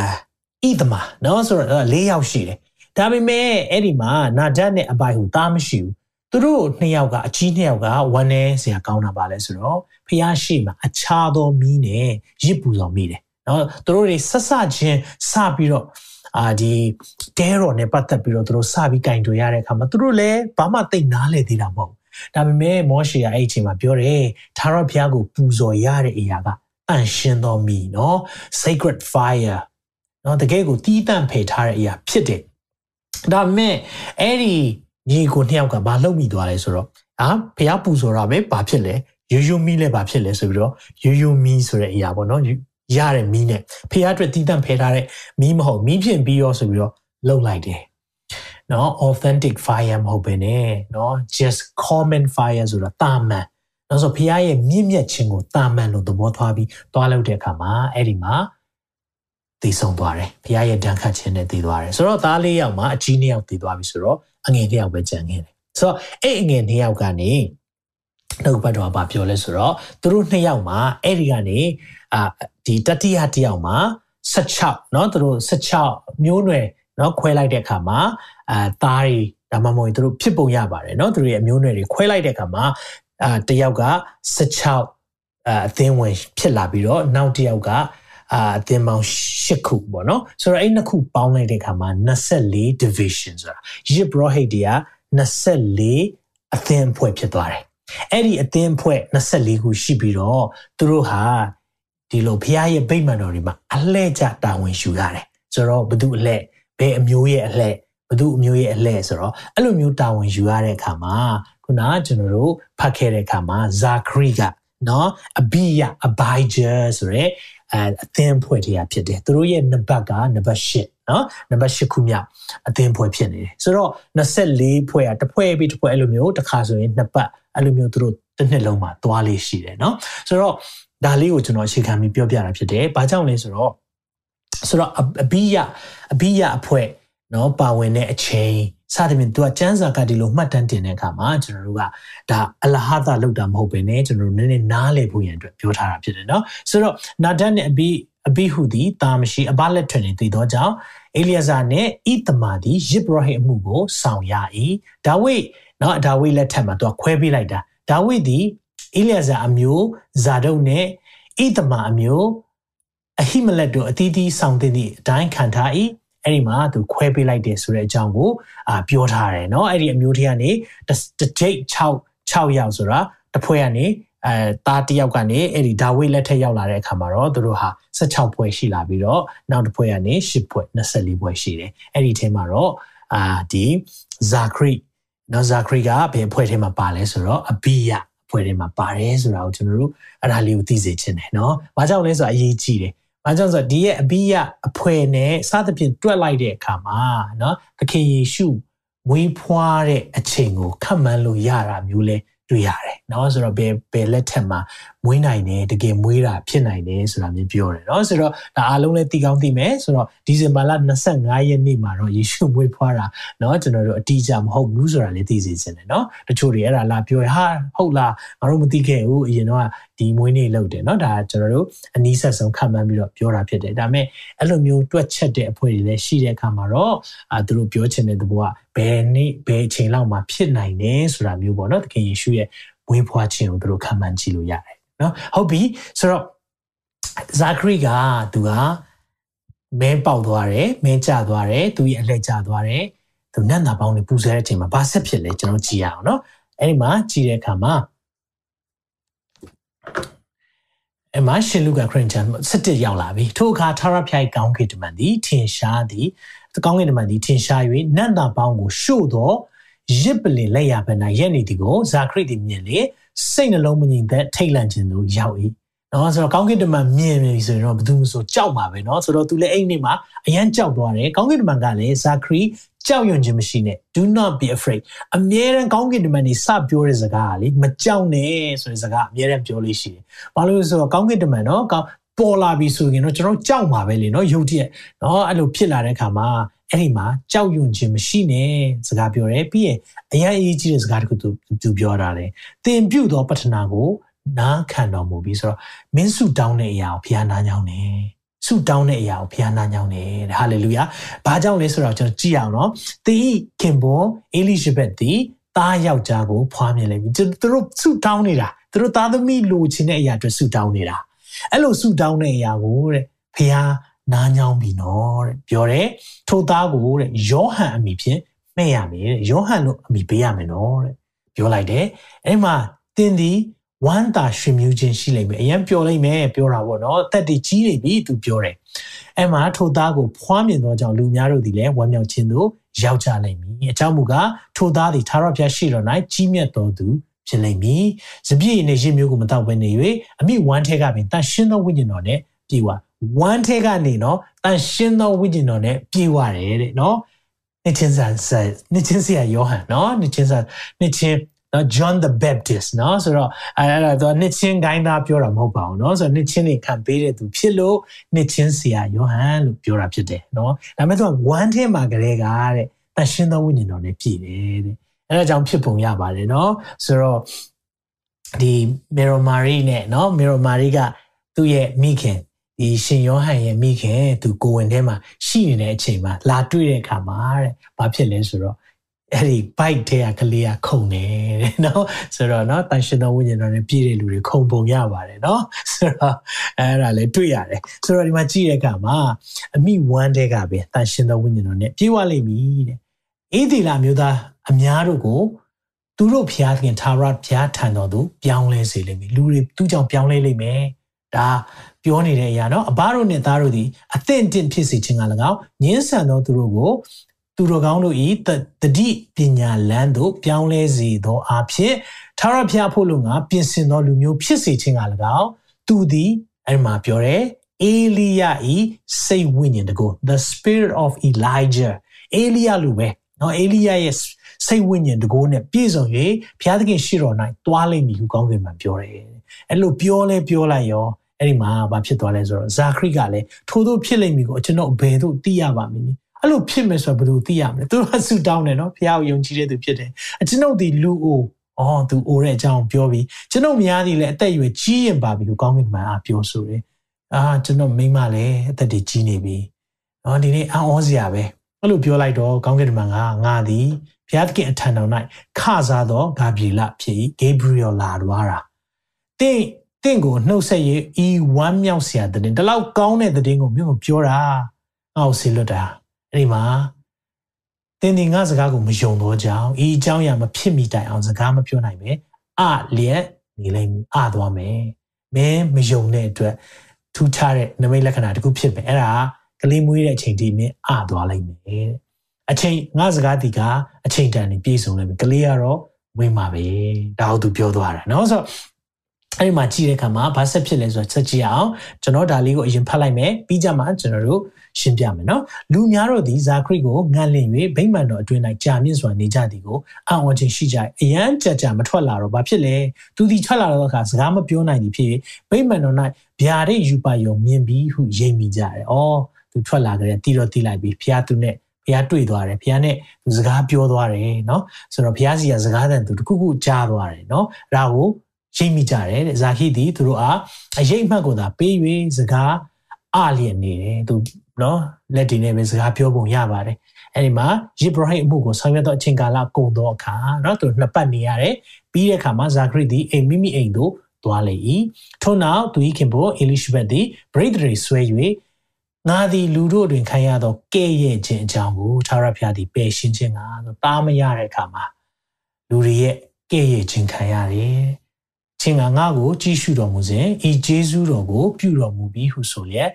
ဣသမနော်ဆိုတော့၄ယောက်ရှိတယ်ဒါပေမဲ့အဲ့ဒီမှာနာဒတ်နဲ့အဘိုင်ဟုသားမရှိဘူးသူတို့နှစ်ယောက်ကအကြီးနှစ်ယောက်ကဝမ်းနေစရာကောင်းတာပါလဲဆိုတော့ဖះရှိမှာအခြားသောမီးနဲ့ရစ်ပူဆောင်မိတယ်နော်သူတို့တွေဆက်ဆချင်းစပြီးတော့ အာဒီတဲရော်နဲ့ပတ်သက်ပြီးတော့သူတို့စပြီးကင်တွေ့ရတဲ့အခါမှာသူတို့လည်းဘာမှသိနားလေသေးတာမဟုတ်ဒါပေမဲ့မောရှေကအဲ့အချိန်မှာပြောတယ်သာရဘုရားကိုပူဇော်ရတဲ့အရာကအန်ရှင်တော်မီနော် sacred fire နော်တကယ်ကိုတီးတန့်ဖယ်ထားတဲ့အရာဖြစ်တယ်ဒါပေမဲ့အဲ့ဒီညီကိုနှစ်ယောက်ကဘာလုပ်မိသွားလဲဆိုတော့အာဘုရားပူဇော်တာပဲဘာဖြစ်လဲရိုးရိုးမီးလည်းဘာဖြစ်လဲဆိုပြီးတော့ရိုးရိုးမီးဆိုတဲ့အရာပေါ့နော် ရတဲ့မီးနဲ့ဖះအတွက်တီးတန့်ဖယ်ထားတဲ့မီးမဟုတ်မီးဖြစ်ပြီးရောဆိုပြီးတော့လှုပ်လိုက်တယ်နော် authentic fire မဟုတ်ဘဲနဲ့နော် just common fire ဆိုတာတာမန်နော်ဆိုဖះရဲ့မြင့်မြတ်ခြင်းကိုတာမန်လို့သဘောထားပြီးသွားလောက်တဲ့အခါမှာအဲ့ဒီမှာတည်ဆုံသွားတယ်ဖះရဲ့ဒဏ်ခတ်ခြင်းနဲ့တည်သွားတယ်ဆိုတော့သားလေးယောက်မှာအကြီးနှစ်ယောက်တည်သွားပြီဆိုတော့အငယ်တစ်ယောက်ပဲကြံခဲ့တယ်ဆိုတော့အဲ့အငယ်နှစ်ယောက်ကနေနှုတ်ဘတ်တော်ကပြောလဲဆိုတော့သူတို့နှစ်ယောက်မှာအဲ့ဒီကနေ အာဒီတတိယတယောက်မှာ16เนาะသူတို့16မျိုးနွယ်เนาะခွဲလိုက်တဲ့အခါမှာအာသားတွေဒါမှမဟုတ်သူတို့ဖြစ်ပုံရပါတယ်เนาะသူတို့ရဲ့အမျိုးနွယ်တွေခွဲလိုက်တဲ့အခါမှာအာတယောက်က16အာအသင်းဝင်ဖြစ်လာပြီးတော့နောက်တယောက်ကအာအသင်းပေါင်း10ခုပေါ့နော်ဆိုတော့အဲ့နှစ်ခုပေါင်းလိုက်တဲ့အခါမှာ24 division ဆိုတာရစ်ဘရဟိတ်တွေက24အသင်းအဖွဲ့ဖြစ်သွားတယ်အဲ့ဒီအသင်းအဖွဲ့24ခုရှိပြီးတော့သူတို့ဟာ ဒီလိုဖះရဲ့ဗိမာန်တော်တွေမှာအလှဲ့ကြတာဝန်ယူရတယ်ဆိုတော့ဘသူအလှဲ့ဘယ်အမျိုးရဲ့အလှဲ့ဘသူအမျိုးရဲ့အလှဲ့ဆိုတော့အဲ့လိုမျိုးတာဝန်ယူရတဲ့အခါမှာခုနကျွန်တော်တို့ဖတ်ခဲ့တဲ့အခါမှာဇာခရီကနော်အဘိယအဘိုင်ဂျာဆိုရဲအဲအသင်းဖွဲ့တရားဖြစ်တယ်သူတို့ရဲ့နံပါတ်ကနံပါတ်8နော်နံပါတ်8ခုမြောက်အသင်းဖွဲ့ဖြစ်နေတယ်ဆိုတော့24ဖွဲ့อ่ะတစ်ဖွဲ့ပြီးတစ်ဖွဲ့အဲ့လိုမျိုးတစ်ခါဆိုရင်နှစ်ပတ်အဲ့လိုမျိုးသူတို့တစ်နှစ်လုံးမှာသွားလေးရှိတယ်နော်ဆိုတော့ ဒါလေးကိုကျွန်တော်အခြေခံပြီးပြောပြတာဖြစ်တယ်။ဘာကြောင့်လဲဆိုတော့ဆိုတော့အဘိယအဘိယအဖွဲ့နော်ပါဝင်တဲ့အချိန်စသဖြင့်သူကစံစာကဒီလိုမှတ်တမ်းတင်တဲ့အခါမှာကျွန်တော်တို့ကဒါအလဟာသလောက်တာမဟုတ်ဘဲねကျွန်တော်တို့နည်းနည်းနားလည်ဖို့ရန်အတွက်ပြောထားတာဖြစ်တယ်နော်ဆိုတော့နာဒတ်နဲ့အဘိအဘိဟုသည်တာမရှိအဘလက်ထွင်နေတည်သောကြောင့်အေလျာဇာနဲ့ဣသမာသည်ယစ်ဘရဟိအမှုကိုဆောင်ရ၏ဒါဝိနော်ဒါဝိလက်ထက်မှာသူကခွဲပေးလိုက်တာဒါဝိသည် အေလျာဇာအမျိုးဇာဒုတ်နဲ့ဣသမာအမျိုးအဟိမလက်တို့အသီးသီးဆောင်တဲ့သည့်အတိုင်းခံထား၏အဲ့ဒီမှာသူခွဲပေးလိုက်တယ်ဆိုတဲ့အကြောင်းကိုအာပြောထားတယ်เนาะအဲ့ဒီအမျိုးတွေကနေတစ်ကြိတ်6 6ယောက်ဆိုတာတစ်ဖွဲ့ကနေအဲသားတစ်ယောက်ကနေအဲ့ဒီဒါဝိလက်ထက်ရောက်လာတဲ့အခါမှာတော့သူတို့ဟာ16ဖွဲ့ရှိလာပြီးတော့နောက်တစ်ဖွဲ့ကနေ10ဖွဲ့24ဖွဲ့ရှိတယ်အဲ့ဒီထဲမှာတော့အာဒီဇာခရီနော်ဇာခရီကဘယ်ဖွဲ့ထဲမှာပါလဲဆိုတော့အဘိယ ဖွဲ့ထဲမှာပါတယ်ဆိုတာကိုကျွန်တော်တို့အဲ့ဒါလေးကိုသိစေချင်တယ်နော်။ဘာကြောင့်လဲဆိုတော့အရေးကြီးတယ်။ဘာကြောင့်ဆိုတော့ဒီရဲ့အဘိယအဖွဲ့နဲ့စသဖြင့်တွက်လိုက်တဲ့အခါမှာနော်သခင်ယေရှုမွေးဖွားတဲ့အချိန်ကိုခတ်မှန်းလို့ရတာမျိုးလဲ တွေ့ရတယ်เนาะဆိုတော့ဘယ်ဘယ်လက်ထက်မှာမွေးနိုင်တယ်တကယ်မွေးတာဖြစ်နိုင်တယ်ဆိုတာမျိုးပြောတယ်เนาะဆိုတော့ဒါအားလုံးလည်းသိကောင်းသိမယ်ဆိုတော့ဒီဇင်ဘာလ25ရက်နေ့မှာတော့ယေရှုမွေးဖွားတာเนาะကျွန်တော်တို့အတိအကျမဟုတ်ဘူးဆိုတာလည်းသိစေချင်တယ်เนาะတချို့တွေအဲ့ဒါလာပြောဟာဟုတ်လားငါတို့မသိခဲ့ဘူးအရင်တော့ ဒီမွေးနေ့လောက်တယ်เนาะဒါကျွန်တော်တို့အနည်းဆက်ဆုံးခံမှန်းပြီးတော့ပြောတာဖြစ်တယ်ဒါပေမဲ့အဲ့လိုမျိုးတွက်ချက်တဲ့အဖွဲ့တွေလည်းရှိတဲ့အခါမှာတော့အာသူတို့ပြောချင်တဲ့သဘောကဘယ်နေ့ဘယ်အချိန်လောက်မှာဖြစ်နိုင်တယ်ဆိုတာမျိုးပေါ့เนาะသခင်ယေရှုရဲ့မွေးဖွားခြင်းကိုသူတို့ခံမှန်းကြည့်လို့ရတယ်နော်ဟုတ်ပြီဆိုတော့ဇာခရီကသူကမင်းပေါက်သွားတယ်မင်းကျသွားတယ်သူရဲ့အလက်ကျသွားတယ်သူနတ်နာပေါင်းတွေပူဆွဲတဲ့အချိန်မှာဘာဆက်ဖြစ်လဲကျွန်တော်ကြည့်ရအောင်နော်အဲ့ဒီမှာကြည့်တဲ့အခါမှာ အမရှင်လူကခရင်ချန်17ရောက်လာပြီထိုအခါထာရဖျိုက်ကောင်းကင်တမန်သည်ထင်ရှားသည်ကောင်းကင်တမန်သည်ထင်ရှား၍နတ်နာပေါင်းကိုရှို့သောရစ်ပလင်လက်ရပနာရက်နေသည်ကိုဇာခရစ်သည်မြင်လေစိတ်နှလုံးမငြိမ်သက်ထိတ်လန့်ခြင်းသို့ရောက်၏ နော်ဆိုတော့ကောင်းကင်တမန်မြင်ပြီဆိုရင်တော့ဘယ်သူမှဆိုကြောက်မှာပဲနော်ဆိုတော့သူလည်းအဲ့ဒီမှာအရန်ကြောက်သွားတယ်ကောင်းကင်တမန်ကလည်းဇာခရီကြောက်ရွံ့ခြင်းမရှိနဲ့ do not be afraid အမြဲတမ်းကောင်းကင်တမန်နေစပြောတဲ့စကားကလေမကြောက်နဲ့ဆိုတဲ့စကားအမြဲတမ်းပြောလို့ရှိတယ်ဘာလို့လဲဆိုတော့ကောင်းကင်တမန်နော်ကောင်းပေါ်လာပြီဆိုရင်တော့ကျွန်တော်ကြောက်မှာပဲလေနော်ရုတ်တရက်နော်အဲ့လိုဖြစ်လာတဲ့အခါမှာအဲ့ဒီမှာကြောက်ရွံ့ခြင်းမရှိနဲ့စကားပြောတယ်ပြီးရင်အရင်အရေးကြီးတဲ့စကားတခုသူသူပြောတာလေသင်ပြုတ်သောပတ္ထနာကို နားခံတော်မူပြီးဆိုတော့မင်းစုတောင်းတဲ့အရာကိုဘုရားနားညောင်းတယ်ဆုတောင်းတဲ့အရာကိုဘုရားနာညောင်းတယ်တဲ့ဟာလေလုယာ။ဘာကြောင့်လဲဆိုတော့ကျွန်တော်ကြည့်အောင်နော်။သင်ဤခင်ပွန်အေလိရှဘက်သည်သားယောက်ျားကိုဖွားမြင်လိုက်ပြီ။သူတို့ဆုတောင်းနေတာ။သူတို့သားသမီးလိုချင်တဲ့အရာအတွက်ဆုတောင်းနေတာ။အဲ့လိုဆုတောင်းတဲ့အရာကိုတဲ့ဘုရားနာညောင်းပြီနော်တဲ့ပြောတယ်။ထိုသားကိုတဲ့ယောဟန်အမိဖြင့်မှဲ့ရမယ်တဲ့။ယောဟန်လို့အမိပေးရမယ်နော်တဲ့။ပြောလိုက်တယ်။အဲ့မှာသင်သည် ဝမ်းသာရှင်မြူးခြင်းရှိလိမ့်မယ်အရင်ပြောလိုက်မယ်ပြောတာပေါ့နော်အသက်တွေကြီးနေပြီသူပြောတယ်အဲ့မှာထိုသားကိုဖွားမြင်သောကြောင့်လူများတို့သည်လည်းဝမ်းမြောက်ခြင်းသို့ရောက်ကြလိမ့်မည်အကြောင်းမူကားထိုသားသည်သာရဖျားရှိတော်၌ကြီးမြတ်တော်သူဖြစ်လိမ့်မည်စပြည့်နေရင်းမျိုးကိုမတော့ဘဲနေ၍အမိဝမ်းထဲကပင်တန်ရှင်းသောဝိညာဉ်တော်နဲ့ပြေဝဝမ်းထဲကနေနော်တန်ရှင်းသောဝိညာဉ်တော်နဲ့ပြေဝတယ်တဲ့နော်နှစ်ချင်းစာနှစ်ချင်းစရာယောဟန်နော်နှစ်ချင်းစာနှစ်ချင်း နော် John the Baptist နော်ဆိုတော့အဲ့ဒါတော့နှစ်ချင်းဂိုင်းသားပြောတာမဟုတ်ပါဘူးနော်ဆိုတော့နှစ်ချင်းတွေခံပေးတဲ့သူဖြစ်လို့နှစ်ချင်းဆရာယောဟန်လို့ပြောတာဖြစ်တယ်နော်ဒါပေမဲ့သူက one ထဲမှာကလေးကတဲ့တရှင်သောဝိညာဉ်တော်နဲ့ပြည့်တယ်တဲ့အဲ့ဒါကြောင့်ဖြစ်ပုံရပါတယ်နော်ဆိုတော့ဒီမေရိုမာရီနဲ့နော်မေရိုမာရီကသူ့ရဲ့မိခင်ဒီရှင်ယောဟန်ရဲ့မိခင်သူကိုဝင်ထဲမှာရှိနေတဲ့အချိန်မှာလာတွေ့တဲ့အခါမှာတဲ့ဘာဖြစ်လဲဆိုတော့ အဲ့ဒီ bike ထဲကကလေးကခုန်နေတယ်เนาะဆိုတော့เนาะတန်ရှင်တော်ဝိညာဉ်တော်နဲ့ပြည့်တဲ့လူတွေခုန်ပုံရပါတယ်เนาะဆိုတော့အဲ့ဒါလည်းတွေ့ရတယ်ဆိုတော့ဒီမှာကြည့်တဲ့အခါမှာအမိဝမ်းတဲ့ကပဲတန်ရှင်တော်ဝိညာဉ်တော်နဲ့ပြေဝလိမ့်မည်တဲ့အေးဒီလာမျိုးသားအများတို့ကိုသူတို့ဖျားခင်သာရဖျားထံတော်သူပြောင်းလဲစေလိမ့်မည်လူတွေသူ့ကြောင့်ပြောင်းလဲလိမ့်မယ်ဒါပြောနေတဲ့အရာเนาะအဘတို့နဲ့သားတို့ဒီအသင့်တင့်ဖြစ်စေခြင်းက၎င်းညှင်းဆန်သောသူတို့ကို သူတော်ကောင်းတို့ဤတတိပညာလန်းသို့ပြောင်းလဲစေသောအဖြစ်ထာဝရဘုရားဖို့လို့ငါပြင်ဆင်သောလူမျိုးဖြစ်စေခြင်းက၎င်းသူသည်အဲ့မှာပြောတယ်အေလိယဤစိတ်ဝိညာဉ်တကူ the spirit of elijah အေလိယလူပဲเนาะအေလိယရဲ့စိတ်ဝိညာဉ်တကူနဲ့ပြည့်စုံ၍ဘုရားသခင်ရှိတော်၌တွားလိမ့်မည်ဟုကောင်းကင်မှာပြောတယ်အဲ့လိုပြောလဲပြောလိုက်ရောအဲ့ဒီမှာဘာဖြစ်သွားလဲဆိုတော့ဇာခရိကလည်းထို့သောဖြစ်လိမ့်မည်ကိုကျွန်တော်ဘယ်သို့သိရပါမည် အဲ့လိုဖြစ်မယ်ဆိုတော့ဘယ်လိုသိရမလဲသူတို့ကဆူတောင်းတယ်နော်ဖះကိုယုံကြည်တဲ့သူဖြစ်တယ်အကျွန်ုပ်ဒီလူအိုအော်သူအိုတဲ့အကြောင်းပြောပြီးကျွန်ုပ်များသည်လည်းအသက်အရွယ်ကြီးရင်ပါပြီလို့ကောင်းကင်မှာအားပြောဆိုတယ်အာကျွန်တော်မိမလည်းအသက်တွေကြီးနေပြီနော်ဒီနေ့အံ့ဩစရာပဲအဲ့လိုပြောလိုက်တော့ကောင်းကင်မှာငါငါသည်ဘုရားသခင်အထံတော်၌ခစားသောဂါဘရီလဖြစ်ဂေဘရီယယ်လာသွားတာတင့်တင့်ကိုနှုတ်ဆက်ရေးဤဝမ်းမြောက်စရာတဲ့ဒီလောက်ကောင်းတဲ့တဲ့ကိုမြို့ကိုပြောတာအောက်ဆီလွတ်တာ အဲ့ဒီမှာတင်းတင်ငါစကားကိုမယုံတော့ကြောင်းဤအကြောင်းအရာမဖြစ်မိတိုင်အောင်စကားမပြောနိုင်ပဲအလျက်နေလိုက်ပြီအသွားမယ်မင်းမယုံတဲ့အတွက်ထူးခြားတဲ့နမိတ်လက္ခဏာတစ်ခုဖြစ်မယ်အဲ့ဒါကလေးမွေးတဲ့အချိန်ဒီမင်းအသွားလိုက်မယ်အချိန်ငါစကားဒီကအချိန်တန်နေပြည့်စုံလိုက်ပြီကလေးကတော့ဝင်ပါပဲဒါဟုတ်သူပြောသွားတာเนาะဆိုတော့အဲ့ဒီမှာကြည့်တဲ့အခါမှာဘာဆက်ဖြစ်လဲဆိုတော့ချက်ကြည့်အောင်ကျွန်တော်ဒါလေးကိုအရင်ဖတ်လိုက်မယ်ပြီးကြမှာကျွန်တော်တို့ ရှင်းပြမယ်နော်လူများတို့သည်ဇာခရိကိုငတ်လင့်၍ဗိမာန်တော်အတွင်း၌ကြာမြင့်စွာနေကြသည်ကိုအံ့ဩခြင်းရှိကြ၏အရန်ကြကြမထွက်လာတော့ဘာဖြစ်လဲသူသည်ထွက်လာတော့အခါစကားမပြောနိုင်သည်ဖြစ်၍ဗိမာန်တော်၌ဗျာဒိတ်ယူပါယုံမြင်ပြီးဟုရိပ်မိကြတယ်။အော်သူထွက်လာကြတယ်တီတော့တီလိုက်ပြီးဖျားသူနဲ့ဘုရားတွေ့သွားတယ်ဘုရားနဲ့သူစကားပြောသွားတယ်เนาะဆိုတော့ဘုရားစီကစကားတန်သူတခုခုကြားသွားတယ်เนาะအဲဒါကိုရိပ်မိကြတယ်တဲ့ဇာဟိသည်သူတို့အားအရေးမှတ်ကိုသာပေး၍စကား အလျက်နေတယ်သူနော်လက်ဒီနဲ့ပဲစကားပြောပုံရပါတယ်အဲ့ဒီမှာယေဘရဟိအမှုကိုဆောင်ရွက်တော့အချိန်ကာလကုန်သောအခါနော်သူနှစ်ပတ်နေရတယ်ပြီးတဲ့အခါမှာဇာခရိသည်အိမ်မိမိအိမ်သို့သွားလေ၏ထို့နောက်သူ၏ခင်ပွန်းအေလိရှဘက်သည်ဗရိဒရီဆွဲ၍ငါသည်လူတို့တွင်ခံရသောကဲ့ရဲ့ခြင်းအကြောင်းကိုသာရဖျားသည်ပယ်ရှင်းခြင်းကတားမရတဲ့အခါမှာလူတွေရဲ့ကဲ့ရဲ့ခြင်းခံရတယ် ချင်းကငါ့ကိုကြည့်ရှုတော်မူစဉ်ဤဂျေဇုတော်ကိုပြုတော်မူပြီးဟုဆိုလျက်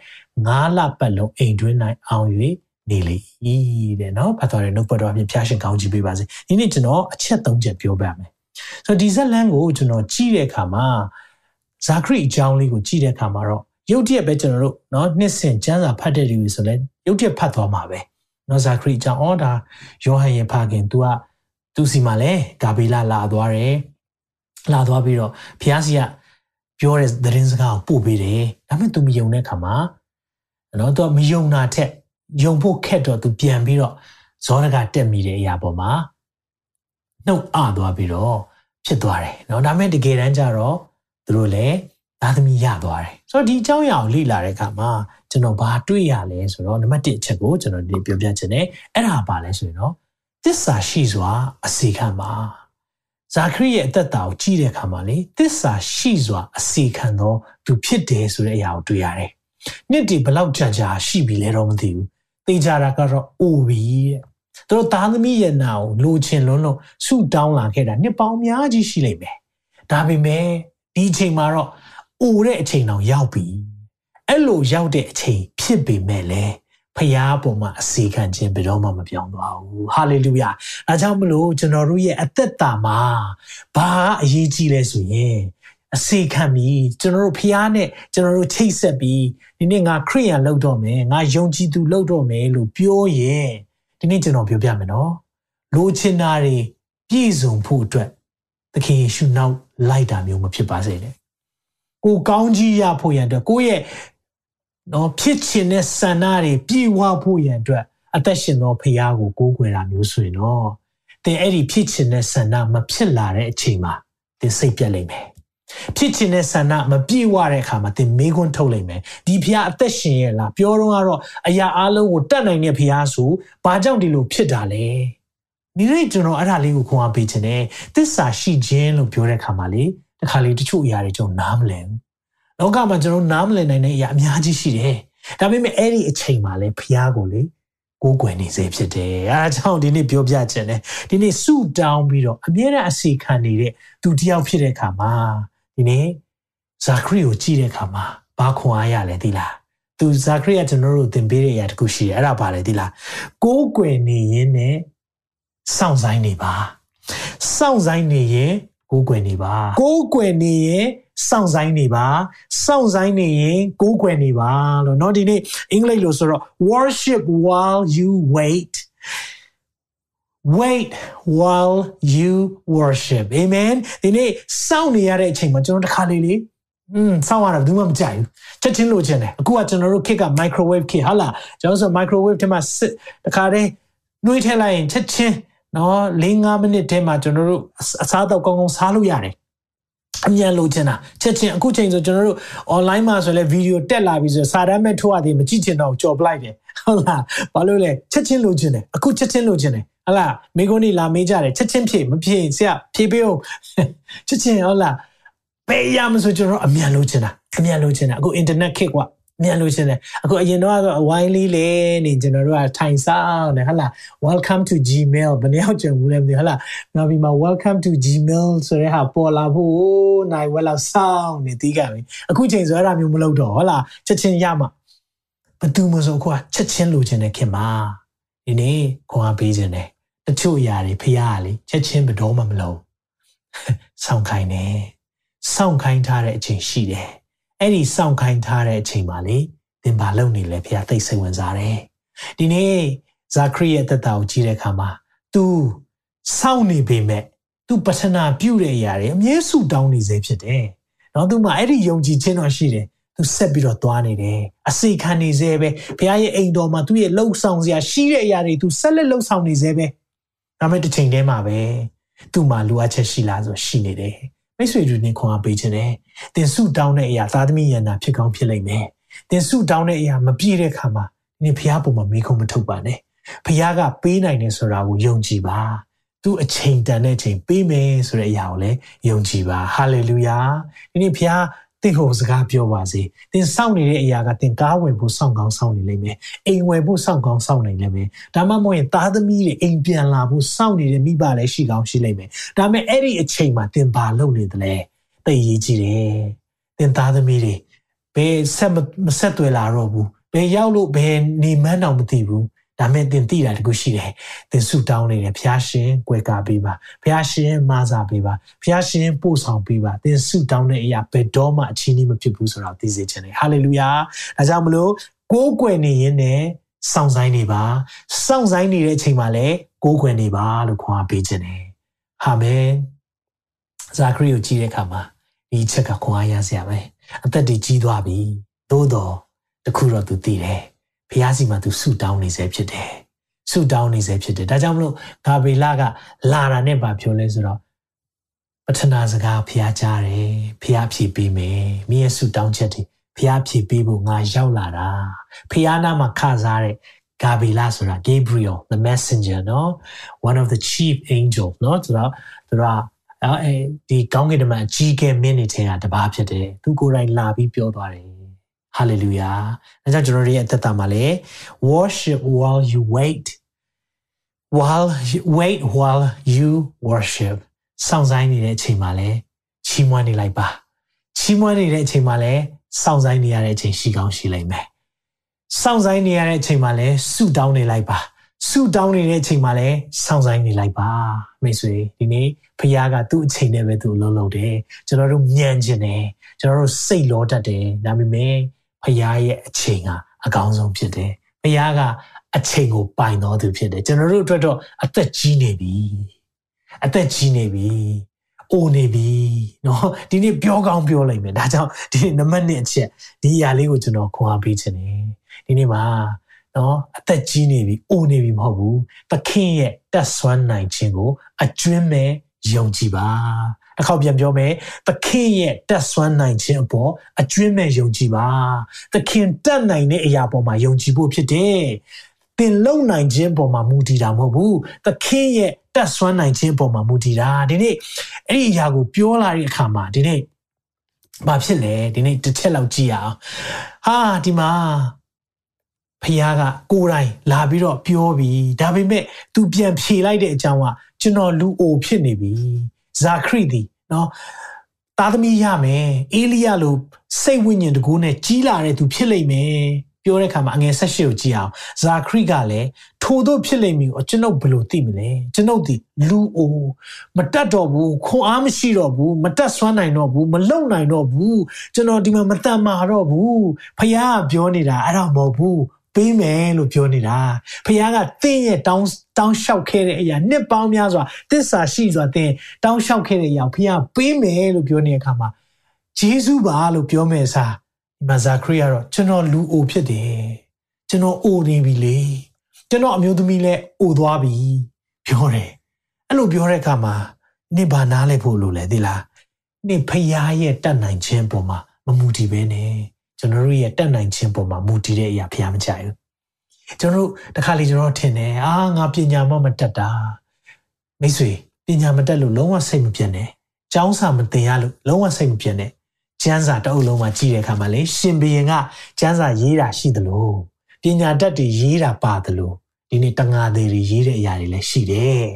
ငါးလပတ်လုံးအိမ်တွင်း၌အောင်၍နေလေ၏တဲ့နော်ဖတ်တော်ရဲ့နှုတ်ပတ်တော်အပြင်ဖျားရှင်ကောင်းချီးပေးပါစေဒီနေ့ကျွန်တော်အချက်၃ချက်ပြောပြမယ်ဆိုတော့ဒီဇက်လန်ကိုကျွန်တော်ကြည့်တဲ့အခါမှာ ဇာခရီအကြောင်းလေးကိုကြည့်တဲ့အခါမှာတော့ရုတ်တရက်ပဲကျွန်တော်တို့เนาะနှစ်ဆင်ကျမ်းစာဖတ်တဲ့လူတွေဆိုလဲရုတ်တရက်ဖတ်သွားမှာပဲเนาะဇာခရီအကြောင်းအော်ဒါယောဟန်ရဲ့ဖခင် तू ကသူစီမှာလဲဂါဘီလာလာသွားတယ် လာသွားပြီးတော့ဖျားစီကပြောတဲ့သတင်းစကားကိုပို့ပေးတယ်ဒါပေမဲ့ तू မယုံတဲ့အခါမှာเนาะ तू မယုံတာထက်ယုံဖို့ခက်တော့ तू ပြန်ပြီးတော့ဇောရကတက်မိတဲ့အရာပေါ်မှာနှုတ်အသွားပြီးတော့ဖြစ်သွားတယ်เนาะဒါပေမဲ့တကယ်တမ်းကျတော့သူတို့လည်းသားသမီးရသွားတယ်ဆိုတော့ဒီအကြောင်းအရာကိုလေ့လာတဲ့အခါမှာကျွန်တော်ဘာတွေ့ရလဲဆိုတော့နံပါတ်1အချက်ကိုကျွန်တော်ဒီပြောပြချင်တယ်အဲ့ဒါပါလဲဆိုရင်တော့သစ္စာရှိစွာအစီခံပါ ဇာခရီရဲ့အသက်တာကိုကြည့်တဲ့အခါမှာလေသစ္စာရှိစွာအစီခံသောသူဖြစ်တယ်ဆိုတဲ့အရာကိုတွေ့ရတယ်နှစ်ဒီဘလောက်ကြာကြာရှိပြီလဲတော့မသိဘူးသိကြတာကတော့အိုပြီတဲ့သူတို့သားသမီးရဲ့နာကိုလိုချင်လွန်းလို့ဆုတောင်းလာခဲ့တာနှစ်ပေါင်းများကြီးရှိလိမ့်မယ်ဒါပေမဲ့ဒီအချိန်မှာတော့အိုတဲ့အချိန်တောင်ရောက်ပြီအဲ့လိုရောက်တဲ့အချိန်ဖြစ်ပေမဲ့လည်း ဖရားပေါ်မှာအစီခံခြင်းဘယ်တော့မှမပြောင်းသွားဘူးဟာလေလုယာအဲကြောင့်မလို့ကျွန်တော်တို့ရဲ့အသက်တာမှာဘာအရေးကြီးလဲဆိုရင်အစီခံပြီးကျွန်တော်တို့ဖရားနဲ့ကျွန်တော်တို့ချိတ်ဆက်ပြီးဒီနေ့ငါခရိယန်လောက်တော့မယ်ငါယုံကြည်သူလောက်တော့မယ်လို့ပြောရင်ဒီနေ့ကျွန်တော်ပြောပြမယ်နော်လိုချင်တာတွေပြည့်စုံဖို့အတွက်သခင်ယေရှုနောက်လိုက်တာမျိုးမဖြစ်ပါစေနဲ့ကိုကောင်းကြီးရဖို့ရန်အတွက်ကိုယ့်ရဲ့ နော်ဖြစ်ချင်တဲ့ဆန္ဒတွေပြည့်ဝဖို့ရန်အတွက်အသက်ရှင်သောဖခင်ကိုကိုးကွယ်တာမျိုးဆိုရင်တော့သင်အဲ့ဒီဖြစ်ချင်တဲ့ဆန္ဒမဖြစ်လာတဲ့အချိန်မှာသင်စိတ်ပြတ်လိမ့်မယ်ဖြစ်ချင်တဲ့ဆန္ဒမပြည့်ဝတဲ့အခါမှာသင်မေးခွန်းထုတ်လိမ့်မယ်ဒီဖခင်အသက်ရှင်ရဲ့လားပြောတော့ကတော့အရာအလုံးကိုတတ်နိုင်တဲ့ဖခင်ဆိုဘာကြောင့်ဒီလိုဖြစ်တာလဲဒီနေ့ကျွန်တော်အဲ့ဒါလေးကိုခွန်အားပေးခြင်းနဲ့သစ္စာရှိခြင်းလို့ပြောတဲ့အခါမှာလေတခါလေတချို့အရာတွေကျွန်တော်နားမလည်ဘူး လောကမှာကျွန်တော်နားမလည်နိုင်တဲ့အရာအများကြီးရှိတယ်ဒါပေမဲ့အဲ့ဒီအချိန်မှာလေဖျားကိုလေကိုးကွယ်နေစေဖြစ်တယ်အဲဒါကြောင့်ဒီနေ့ပြောပြခြင်းနဲ့ဒီနေ့ဆုတောင်းပြီးတော့အမြဲတမ်းအစီခံနေတဲ့သူတယောက်ဖြစ်တဲ့အခါမှာဒီနေ့ဇာခရီကိုကြည့်တဲ့အခါမှာဘာခွန်အားရလဲသိလားသူဇာခရီကကျွန်တော်တို့သင်ပေးတဲ့အရာတခုရှိတယ်အဲ့ဒါပါလေသိလားကိုးကွယ်နေရင်းနဲ့စောင့်ဆိုင်နေပါစောင့်ဆိုင်နေရင်ကိုးကွယ်နေပါကိုးကွယ်နေရင် စောင့်ဆိုင်နေပါစောင့်ဆိုင်နေရင်ကိုးကွယ်နေပါလို့เนาะဒီနေ့အင်္ဂလိပ်လိုဆိုတော့ worship while you wait wait while you worship amen ဒီနေ့စောင့်နေရတဲ့အချိန်မှာကျွန်တော်တခါလေးလေးอืมစောင့်ရတာဘယ်သူမှမကြိုက်ဘူးချက်ချင်းလိုချင်တယ်အခုကကျွန်တော်တို့ခေတ်က microwave ခေတ်ဟာလားကျွန်တော်ဆို microwave ထဲမှာစစ်တခါတည်းနှွေးထည့်လိုက်ရင်ချက်ချင်းနော်၄၅မိနစ်ထဲမှာကျွန်တော်တို့အစားတော့ကောင်းကောင်းစားလို့ရတယ် အမြန်လိုချင်တာချက်ချင်းအခုချိန်ဆိုကျွန်တော်တို့ online မှာဆိုလဲဗီဒီယိုတက်လာပြီဆိုစာတမ်းမဲ့ထုတ်ရသေးမကြည့်ချင်တော့ကြော်ပလိုက်တယ်ဟုတ်လားဘာလို့လဲချက်ချင်းလိုချင်တယ်အခုချက်ချင်းလိုချင်တယ်ဟုတ်လားမိကုန်းနေလာမေးကြတယ်ချက်ချင်းဖြေမဖြေဆရာဖြေပေးအောင်ချက်ချင်းဟုတ်လားဘယ်ရမဆိုကျွန်တော်အမြန်လိုချင်တာအမြန်လိုချင်တာအခု internet ခေတ်ကွာ မြန်လို့ရှင်တယ်အခုအရင်တော့အဝိုင်းလေးလေနေကျွန်တော်တို့ကထိုင်ဆောင်တယ်ဟုတ်လား welcome to gmail ဘယ်နှယောက်ကြုံဘူးလဲမသိဟုတ်လားနောက်ပြီးမှ welcome to gmail ဆိုတဲ့ဟာပေါ်လာဖို့နိုင်ဝက်လောက်စောင်းနေတီးကြပြီအခုချိန်ဆိုအဲ့ဒါမျိုးမလုပ်တော့ဟုတ်လားချက်ချင်းရမှာဘသူမဆိုအခုကချက်ချင်းလိုချင်တဲ့ခင်မှာဒီနေ့ခွန်အားပေးခြင်းတယ်တချို့အရာတွေဖရားလေချက်ချင်းဘတော်မှမလုပ်စောင့်ခိုင်းတယ်စောင့်ခိုင်းထားတဲ့အချိန်ရှိတယ် အဲ့ဒီစောင့်ခိုင်းထားတဲ့အချိန်မှာလေသင်ဘာလုပ်နေလဲဖခင်သိစိတ်ဝင်စားတယ်ဒီနေ့ဇာခရီရဲ့သက်တာကိုကြည့်တဲ့အခါမှာ तू စောင့်နေပေမဲ့ तू ပထနာပြုတဲ့အရာတွေအမြဲဆူတောင်းနေစေဖြစ်တယ်နော် तू မှအဲ့ဒီယုံကြည်ခြင်းတော့ရှိတယ်သူဆက်ပြီးတော့သွားနေတယ်အစိခံနေစေပဲဘုရားရဲ့အိမ်တော်မှာသူ့ရဲ့လှုပ်ဆောင်စရာရှိတဲ့အရာတွေသူဆက်လက်လှုပ်ဆောင်နေစေပဲဒါမဲ့တစ်ချိန်တည်းမှာပဲသူ့မှာလိုအပ်ချက်ရှိလားဆိုရှိနေတယ် မိတ်ဆွေတို့နဲ့ခွန်အားပေးခြင်းနဲ့သင်ဆုတောင်းတဲ့အရာသာသမီယန္တာဖြစ်ကောင်းဖြစ်လိမ့်မယ်။သင်ဆုတောင်းတဲ့အရာမပြည့်တဲ့အခါမှာနင်ဖျားပုံမှာမေးခွန်းမထုတ်ပါနဲ့။ဖျားကပေးနိုင်တယ်ဆိုတာကိုယုံကြည်ပါ။သူအချိန်တန်တဲ့အချိန်ပေးမယ်ဆိုတဲ့အရာကိုလည်းယုံကြည်ပါ။ဟာလေလုယာ။ဒီနေ့ဖျား သင်ကိုစကားပြောပါစေ။သင်စောင့်နေတဲ့အရာကသင်ကားဝင်ဖို့စောင့်ကောင်းစောင့်နေလိမ့်မယ်။အိမ်ဝယ်ဖို့စောင့်ကောင်းစောင့်နိုင်လိမ့်မယ်။ဒါမှမဟုတ်ရင်သားသမီးတွေအိမ်ပြန်လာဖို့စောင့်နေတဲ့မိဘလည်းရှိကောင်းရှိလိမ့်မယ်။ဒါပေမဲ့အဲ့ဒီအချိန်မှာသင်ဘာလုပ်နေသလဲ။သိရေးကြည့်တယ်။သင်သားသမီးတွေဘယ်ဆက်မဆက်သွယ်လာတော့ဘူး။ဘယ်ရောက်လို့ဘယ်နေမှန်းတော့မသိဘူး။ ဒါမဲ့သင်သိတာတခုရှိတယ်သင်ဆုတောင်းနေတယ်ဖျားရှင်ကွယ်ကာပေးပါဖျားရှင်မဆာပေးပါဖျားရှင်ပို့ဆောင်ပေးပါသင်ဆုတောင်းတဲ့အရာဘယ်တော့မှအချင်းကြီးမဖြစ်ဘူးဆိုတော့သိစေချင်တယ်ဟာလေလုယာဒါကြောင့်မလို့ကိုးကွယ်နေရင်လည်းစောင့်ဆိုင်နေပါစောင့်ဆိုင်နေတဲ့အချိန်မှာလည်းကိုးကွယ်နေပါလို့ခွန်အားပေးခြင်းတယ်အာမင်ဇာခရီကိုကြည့်တဲ့အခါမှာဒီချက်ကခွန်အားရစရာပဲအသက်တွေကြီးသွားပြီသို့တော့တခုတော့သူသိတယ် ဖះစီမှာသူဆူတောင်းနေစေဖြစ်တယ်ဆူတောင်းနေစေဖြစ်တယ်ဒါကြောင့်မလို့ဂါဘရီလာကလာတာနဲ့ပါပြောလဲဆိုတော့ပထနာစကားဖះကြားတယ်ဖះဖြည့်ပေးမယ်မိရဲ့ဆူတောင်းချက်တွေဖះဖြည့်ပေးဖို့ငါရောက်လာတာဖះနာမှာခစားတဲ့ဂါဘရီလာဆိုတာ Gabriel the messenger เนาะ one of the chief angel เนาะဆိုတော့သူကအဲဒီကောင်းကင်တမန်အကြီးကဲမင်းနေတဲ့အတပါးဖြစ်တယ်သူကိုယ်တိုင်လာပြီးပြောသွားတယ် hallelujah အဲကြောင့်ကျွန်တော်တို့ရဲ့အသက်တာမှာလည်း worship while you wait while you wait while you worship စောင့်ဆိုင်နေတဲ့အချိန်မှာလည်းချီးမွမ်းနေလိုက်ပါချီးမွမ်းနေတဲ့အချိန်မှာလည်းစောင့်ဆိုင်နေရတဲ့အချိန်ရှိကောင်းရှိလိမ့်မယ်စောင့်ဆိုင်နေရတဲ့အချိန်မှာလည်းဆုတောင်းနေလိုက်ပါဆုတောင်းနေတဲ့အချိန်မှာလည်းစောင့်ဆိုင်နေလိုက်ပါမိတ်ဆွေဒီနေ့ဖခင်ကသူ့အချိန်နဲ့ပဲသူ့လုံးလုံးတယ်ကျွန်တော်တို့ညံ့ကျင်တယ်ကျွန်တော်တို့စိတ်လောတတ်တယ်ဒါပေမဲ့ ဖခင်ရဲ့အချိန်ကအကောင်းဆုံးဖြစ်တယ်။ဖခင်ကအချိန်ကိုပိုင်တော်သူဖြစ်တယ်။ကျွန်တော်တို့အတွက်တော့အသက်ကြီးနေပြီ။အသက်ကြီးနေပြီ။အိုနေပြီ။နော်ဒီနေ့ပြောကောင်းပြောလိုက်မယ်။ဒါကြောင့်ဒီနံပါတ်1အချက်ဒီအရာလေးကိုကျွန်တော်ခွန်အားပေးခြင်းတယ်။ဒီနေ့မှာနော်အသက်ကြီးနေပြီ။အိုနေပြီမဟုတ်ဘူး။သခင်ရဲ့တက်ဆွမ်းနိုင်ခြင်းကိုအကျွမ်းမဲ့ယုံကြည်ပါ။ တစ်ခေါက်ပြန်ပြောမယ်သခင်ရဲ့တက်ဆွမ်းနိုင်ခြင်းအပေါ်အကျွမ်းမဲ့ယုံကြည်ပါသခင်တက်နိုင်တဲ့အရာပေါ်မှာယုံကြည်ဖို့ဖြစ်တယ်သင်လုံနိုင်ခြင်းပေါ်မှာမူတည်တာမဟုတ်ဘူးသခင်ရဲ့တက်ဆွမ်းနိုင်ခြင်းပေါ်မှာမူတည်တာဒီနေ့အဲ့ဒီအရာကိုပြောလာတဲ့အခါမှာဒီနေ့ဘာဖြစ်လဲဒီနေ့တစ်ချက်လောက်ကြည့်အောင်ဟာဒီမှာဖះကကိုယ်တိုင်လာပြီးတော့ပြောပြီးဒါပေမဲ့ तू ပြန်ဖြေလိုက်တဲ့အကြောင်းကကျွန်တော်လူအိုဖြစ်နေပြီ ဇာခရီသည်နော်သားသမီးရမယ်အေလိယလိုစိတ်ဝိညာဉ်တကူနဲ့ကြီးလာတဲ့သူဖြစ်လိမ့်မယ်ပြောတဲ့အခါမှာအငယ်၁၈ကိုကြည့်အောင်ဇာခရီကလည်းထို့သောဖြစ်လိမ့်မည်ကိုကျွန်ုပ်ဘယ်လိုသိမလဲကျွန်ုပ်ဒီလူအိုမတတ်တော့ဘူးခွန်အားမရှိတော့ဘူးမတတ်ဆွမ်းနိုင်တော့ဘူးမလုံနိုင်တော့ဘူးကျွန်တော်ဒီမှာမတတ်မှာတော့ဘူးဖះကပြောနေတာအဲ့တော့မဟုတ်ဘူး ပေးမယ်လို့ပြောနေတာဖခင်ကသင်ရဲ့တောင်းတောင်းလျှောက်ခဲ့တဲ့အရာနှစ်ပေါင်းများစွာတစ္ဆာရှိစွာသင်တောင်းလျှောက်ခဲ့တဲ့အရာဖခင်ပေးမယ်လို့ပြောနေတဲ့အခါမှာဂျေဇုပါလို့ပြောမယ်စားဒီမှာဇာခရီးကတော့ကျွန်တော်လူအိုဖြစ်တယ်ကျွန်တော်အိုနေပြီလေကျွန်တော်အမျိုးသမီးလည်းအိုသွားပြီပြောတယ်အဲ့လိုပြောတဲ့အခါမှာနေဘာနားလဲဖို့လို့လဲဒီလားနေဖခင်ရဲ့တတ်နိုင်ခြင်းပေါ်မှာမမူတည်ပဲနဲ့ ကျွန်တော်တို့ရဲ့တက်နိုင်ခြင်းပေါ်မှာမူတည်တဲ့အရာဖျားမကြိုက်ဘူးကျွန်တော်တို့တခါလေကျွန်တော်ထင်တယ်အာငါပညာမမတက်တာမိတ်ဆွေပညာမတက်လို့လုံးဝစိတ်မပြတ်နဲ့ကျောင်းစာမသင်ရလို့လုံးဝစိတ်မပြတ်နဲ့ကျမ်းစာတအုပ်လုံးမှာကြည့်တဲ့အခါမှာလေရှင်ဘရင်ကကျမ်းစာရေးတာရှိသလိုပညာတတ်တွေရေးတာပါသလိုဒီနေ့တငါသေးတွေရေးတဲ့အရာတွေလည်းရှိတယ်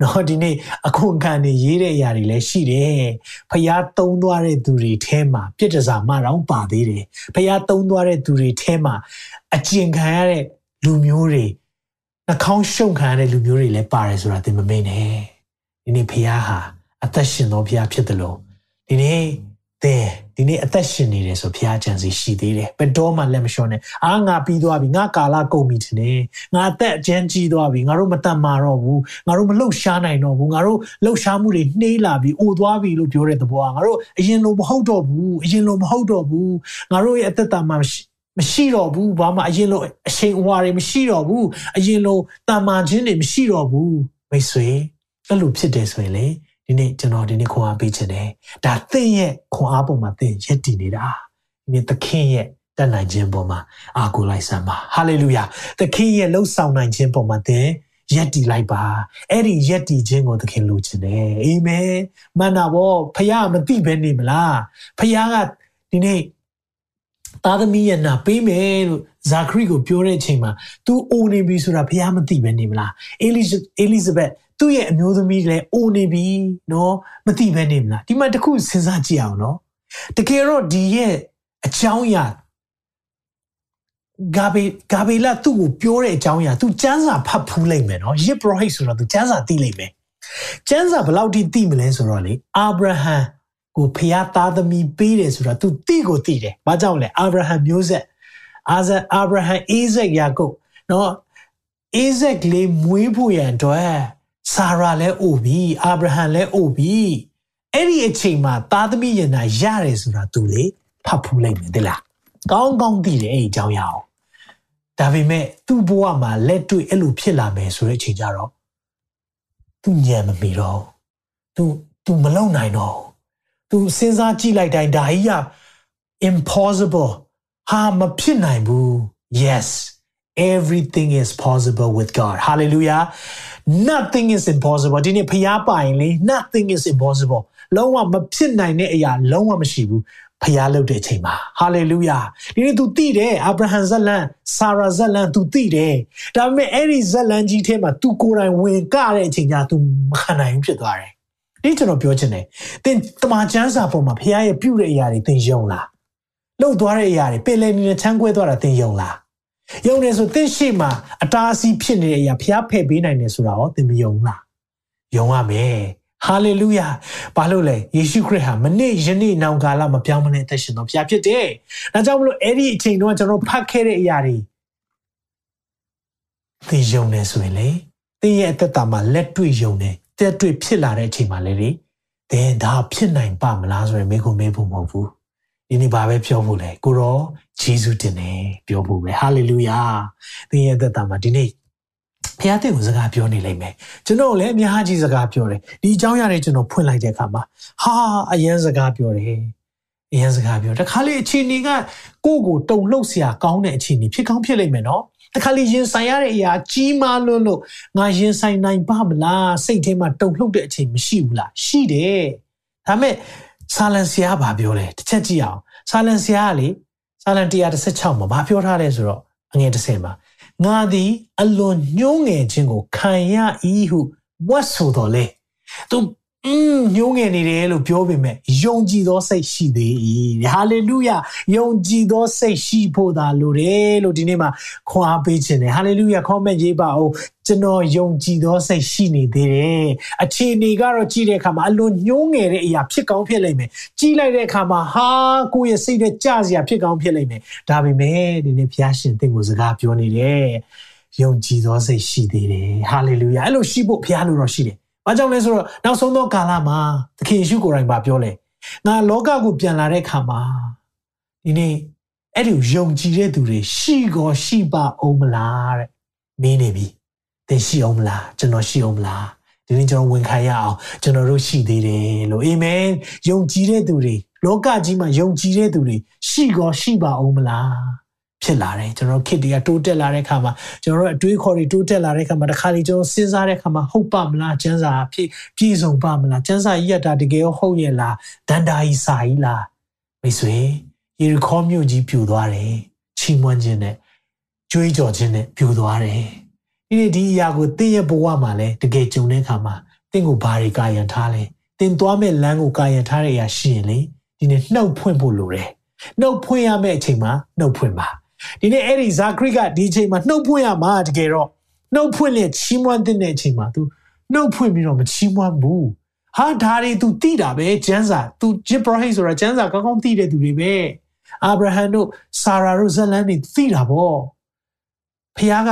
နော်ဒီနေ့အခွန်ခံနေရေးတဲ့အရာတွေလည်းရှိတယ်ဖျားသုံးသွားတဲ့သူတွေထဲမှာပြစ်ဒစာမှတော့ပါသေးတယ်ဖျားသုံးသွားတဲ့သူတွေထဲမှာအကျဉ်ခံရတဲ့လူမျိုးတွေနှာခေါင်းရှုံခံရတဲ့လူမျိုးတွေလည်းပါတယ်ဆိုတာသင်မမေ့နဲ့ဒီနေ့ဖျားဟာအသက်ရှင်သောဖျားဖြစ်တယ်လို့ဒီနေ့ သင်ဒီနေ့အသက်ရှင်နေတယ်ဆိုဘုရားကြံစီရှိသေးတယ်ဘယ်တော့မှလက်မလျှော့နဲ့အာငါပြီးသွားပြီငါကာလကုန်ပြီထင်တယ်ငါအသက်အကျဉ်းကြီးသွားပြီငါတို့မတတ်မာတော့ဘူးငါတို့မလှုပ်ရှားနိုင်တော့ဘူးငါတို့လှုပ်ရှားမှုတွေနှေးလာပြီအိုသွားပြီလို့ပြောတဲ့သဘောကငါတို့အရင်လိုမဟုတ်တော့ဘူးအရင်လိုမဟုတ်တော့ဘူးငါတို့ရဲ့အသက်တာမှာမရှိတော့ဘူးဘာမှအရင်လိုအချိန်အဝါတွေမရှိတော့ဘူးအရင်လိုတာမာခြင်းတွေမရှိတော့ဘူးမိတ်ဆွေအဲ့လိုဖြစ်တယ်ဆိုရင်လေ ဒီနေ့ကျွန်တော်ဒီနေ့ခွန်အားပေးခြင်းတယ်ဒါသင်ရဲ့ခွန်အားပုံမှာသင်ရက်တည်နေတာဒီနေ့သခင်ရဲ့တတ်နိုင်ခြင်းပုံမှာအားကိုးလိုက်စမ်းပါဟာလေလုယာသခင်ရဲ့လှုပ်ဆောင်နိုင်ခြင်းပုံမှာသင်ရက်တည်လိုက်ပါအဲ့ဒီရက်တည်ခြင်းကိုသခင်လိုချင်တယ်အာမင်မှန်တာဗောဖခင်မသိဘဲနေမလားဖခင်ကဒီနေ့ သားသမီးရဲ့နာပေးမယ်လို့ဇာခရီကိုပြောတဲ့အချိန်မှာ तू အိုနေပြီဆိုတာဖခင်မသိဘဲနေမလားအေလိအေလိဇဘက်သူ့ရဲ့အမျိုးသမီးလည်းအိုနေပြီနော်မသိဘဲနေမလားဒီမှာတခုစဉ်းစားကြည့်အောင်နော်တကယ်တော့ဒီရဲ့အကြောင်းအရာ ဂါဘေဂါဘေလသူ့ကိုပြောတဲ့အကြောင်းအရာ तू စမ်းစာဖတ်ဖူးလိုက်မယ်နော်ယစ်ပရောဟိတ်ဆိုတော့ तू စမ်းစာသိလိုက်မယ်စမ်းစာဘယ်လောက်ထိသိမလဲဆိုတော့လေအာဗြဟံ ကိုဖျားသားသမီးပေးတယ်ဆိုတော့ तू သိကိုသိတယ်ဘာကြောင့်လဲအာဗြဟံမျိုးဆက်အာဇအာဗြဟံအိဇက်ယာကုပ်နော်အိဇက်လေးမွေးဖို့ရန်အတွက်ဆာရာလည်းအိုပြီအာဗြဟံလည်းအိုပြီအဲ့ဒီအချိန်မှာသားသမီးရင်နာရတယ်ဆိုတာ तू လေဖတ်ဖူးလိုက်မယ်တိလားကောင်းကောင်းသိတယ်အဲ့ဒီအကြောင်းရအောင်ဒါပေမဲ့သူ့ဘဝမှာလက်တွေ့အဲ့လိုဖြစ်လာမယ်ဆိုတဲ့အချိန်ကြတော့သူညံမမီတော့သူသူမလုံနိုင်တော့ သူစဉ်းစားကြည့်လိုက်တိုင်းဒါကြီးက impossible ဟာမဖြစ်နိုင်ဘူး yes everything is possible with god hallelujah nothing is impossible ဒီနေ့ဖျားပိုင်လေ nothing is impossible လုံးဝမဖြစ်နိုင်တဲ့အရာလုံးဝမရှိဘူးဖျားလုပ်တဲ့အချိန်မှာဟာလေလုယာဒီနေ့ तू သိတယ်အာဗြဟံဇက်လန်ဆာရာဇက်လန် तू သိတယ်ဒါပေမဲ့အဲ့ဒီဇက်လန်ကြီးထဲမှာ तू ကိုယ်တိုင်ဝင်ကတဲ့အချိန်ကျ तू မခံနိုင်ဘူးဖြစ်သွားတယ် ဒီကျွန်တော်ပြောချင်တယ်သင်တမန်ကျမ်းစာပေါ်မှာဖျားရဲ့ပြုတဲ့အရာတွေသင်ယုံလားလှုပ်သွားတဲ့အရာတွေပင်လယ်နေနဲ့ချမ်းကွဲသွားတာသင်ယုံလားယုံနေဆိုသင်ရှိမှာအတားအဆီးဖြစ်နေတဲ့အရာဖျားဖယ်ပေးနိုင်တယ်ဆိုတာရောသင်မယုံလားယုံရမယ်ဟာလေလုယာဘာလို့လဲယေရှုခရစ်ဟာမနေ့ယနေ့နောင်ကာလမပြောင်းမနဲ့သက်ရှင်တော်ဘုရားဖြစ်တယ်။ဒါကြောင့်မလို့အဲ့ဒီအချိန်တုန်းကကျွန်တော်ဖတ်ခဲ့တဲ့အရာတွေသိယုံနေဆိုရင်လေသင်ရဲ့အသက်တာမှာလက်တွေ့ယုံနေ တက်တွေ့ဖြစ်လာတဲ့အချိန်မှာလေလေဒင်ဒါဖြစ်နိုင်ပါမလားဆိုရင်မိကုမေးဖို့မဟုတ်ဘူးဒီနေ့ဘာပဲပြောဖို့လဲကိုရောဂျေဇုတင်တယ်ပြောဖို့ပဲဟာလေလုယာသင်ရဲ့သက်တာမှာဒီနေ့ဖခင်တဲ့ကိုစကားပြောနေလိမ့်မယ်ကျွန်တော်လည်းအများကြီးစကားပြောတယ်ဒီအကြောင်းအရာတွေကျွန်တော်ဖွင့်လိုက်တဲ့အခါမှာဟာအရန်စကားပြောတယ်အရန်စကားပြောတခါလေအချိန်ကြီးကကိုယ့်ကိုတုံ့လှုပ်စရာကောင်းတဲ့အချိန်ကြီးဖြစ်ကောင်းဖြစ်လိမ့်မယ်နော် တခါလေရင်ဆိုင်ရတဲ့အရာကြီးမားလွန်းလို့ငါရင်ဆိုင်နိုင်ပါမလားစိတ်ထဲမှာတုံလှုပ်တဲ့အချိန်မရှိဘူးလားရှိတယ်ဒါမဲ့ဆာလန်ဆရာကပြောတယ်တစ်ချက်ကြည့်အောင်ဆာလန်ဆရာကလေဆာလန်116မှာဘာပြောထားလဲဆိုတော့အငယ်30မှာငါသည် အလွန်ညှိုးငယ်ခြင်းကိုခံရ၏ဟုဝတ်ဆိုတော်လေသူ อืมညှိုးငယ်နေတယ်လို့ပြောပေမဲ့ယုံကြည်သောစိတ်ရှိသေး၏ဟာလေလုယာယုံကြည်သောစိတ်ရှိဖို့သာလိုတယ်လို့ဒီနေ့မှာခွန်အားပေးခြင်းတယ်ဟာလေလုယာ comment ရေးပါအောင်ကျွန်တော်ယုံကြည်သောစိတ်ရှိနေသေးတယ်အခြေအနေကတော့ကြည့်တဲ့အခါမှာအလွန်ညှိုးငယ်တဲ့အရာဖြစ်ကောင်းဖြစ်လိမ့်မယ်ကြည့်လိုက်တဲ့အခါမှာဟာကိုယ့်ရဲ့စိတ်နဲ့ကြစရာဖြစ်ကောင်းဖြစ်လိမ့်မယ်ဒါပေမဲ့ဒီနေ့ဘုရားရှင်တင့်ကိုစကားပြောနေတယ်ယုံကြည်သောစိတ်ရှိသေးတယ်ဟာလေလုယာအဲ့လိုရှိဖို့ဘုရားလိုတော့ရှိတယ်။ ဘာကြောင့်လဲဆိုတော့နောက်ဆုံးသောကာလမှာသခင်ယေရှုကိုယ်တိုင်ပြောလဲ။ငါလောကကိုပြန်လာတဲ့အခါမှာဒီနေ့အဲ့ဒီယုံကြည်တဲ့သူတွေရှိကောရှိပါအောင်မလားတဲ့။မင်းနေပြီ။သင်ရှိအောင်မလား။ကျွန်တော်ရှိအောင်မလား။ဒီနေ့ကျွန်တော်ဝန်ခံရအောင်ကျွန်တော်တို့ရှိသေးတယ်လို့အာမင်။ယုံကြည်တဲ့သူတွေလောကကြီးမှာယုံကြည်တဲ့သူတွေရှိကောရှိပါအောင်မလား။ ဖြစ်လာတယ်ကျွန်တော်ခစ်တွေကတိုးတက်လာတဲ့အခါမှာကျွန်တော်တို့အတွေးခေါ်တွေတိုးတက်လာတဲ့အခါမှာတစ်ခါလေကျွန်တော်စဉ်းစားတဲ့အခါမှာဟုတ်ပါမလားကျန်းစာပြည့်ပြည့်စုံပါမလားကျန်းစာကြီးရတာတကယ်ရောဟုတ်ရဲ့လားဒန္တာကြီးစာကြီးလားမိတ်ဆွေယေရီခေါမြို့ကြီးပြိုသွားတယ်ချီးမွမ်းခြင်းနဲ့ကြွေးကြော်ခြင်းနဲ့ပြိုသွားတယ်ဒီနေ့ဒီအရာကိုတင်းရဲ့ဘဝမှာလဲတကယ်ကြုံတဲ့အခါမှာတင်းကိုဘာတွေကာယံထားလဲတင်းသွားမဲ့လမ်းကိုကာယံထားတဲ့အရာရှိရင်လေဒီနေ့နှုတ်ဖွင့်ဖို့လိုတယ်နှုတ်ဖွင့်ရမယ့်အချိန်မှာနှုတ်ဖွင့်ပါ ဒီနေ့အဲ့ဒီဇာခရိကဒီအချိန်မှာနှုတ်ဖွင့်ရမှာတကယ်တော့နှုတ်ဖွင့်လေချီးမွမ်းတဲ့အချိန်မှာ तू နှုတ်ဖွင့်ပြီးတော့မချီးမွမ်းဘူးဟာဒါတွေ तू သိတာပဲကျမ်းစာ तू ဂျစ်ဘရဟိဆိုတာကျမ်းစာကောင်းကောင်းသိတဲ့သူတွေပဲအာဗြဟံတို့ဆာရာတို့ဇလန်တွေသိတာပေါ့ဖခင်က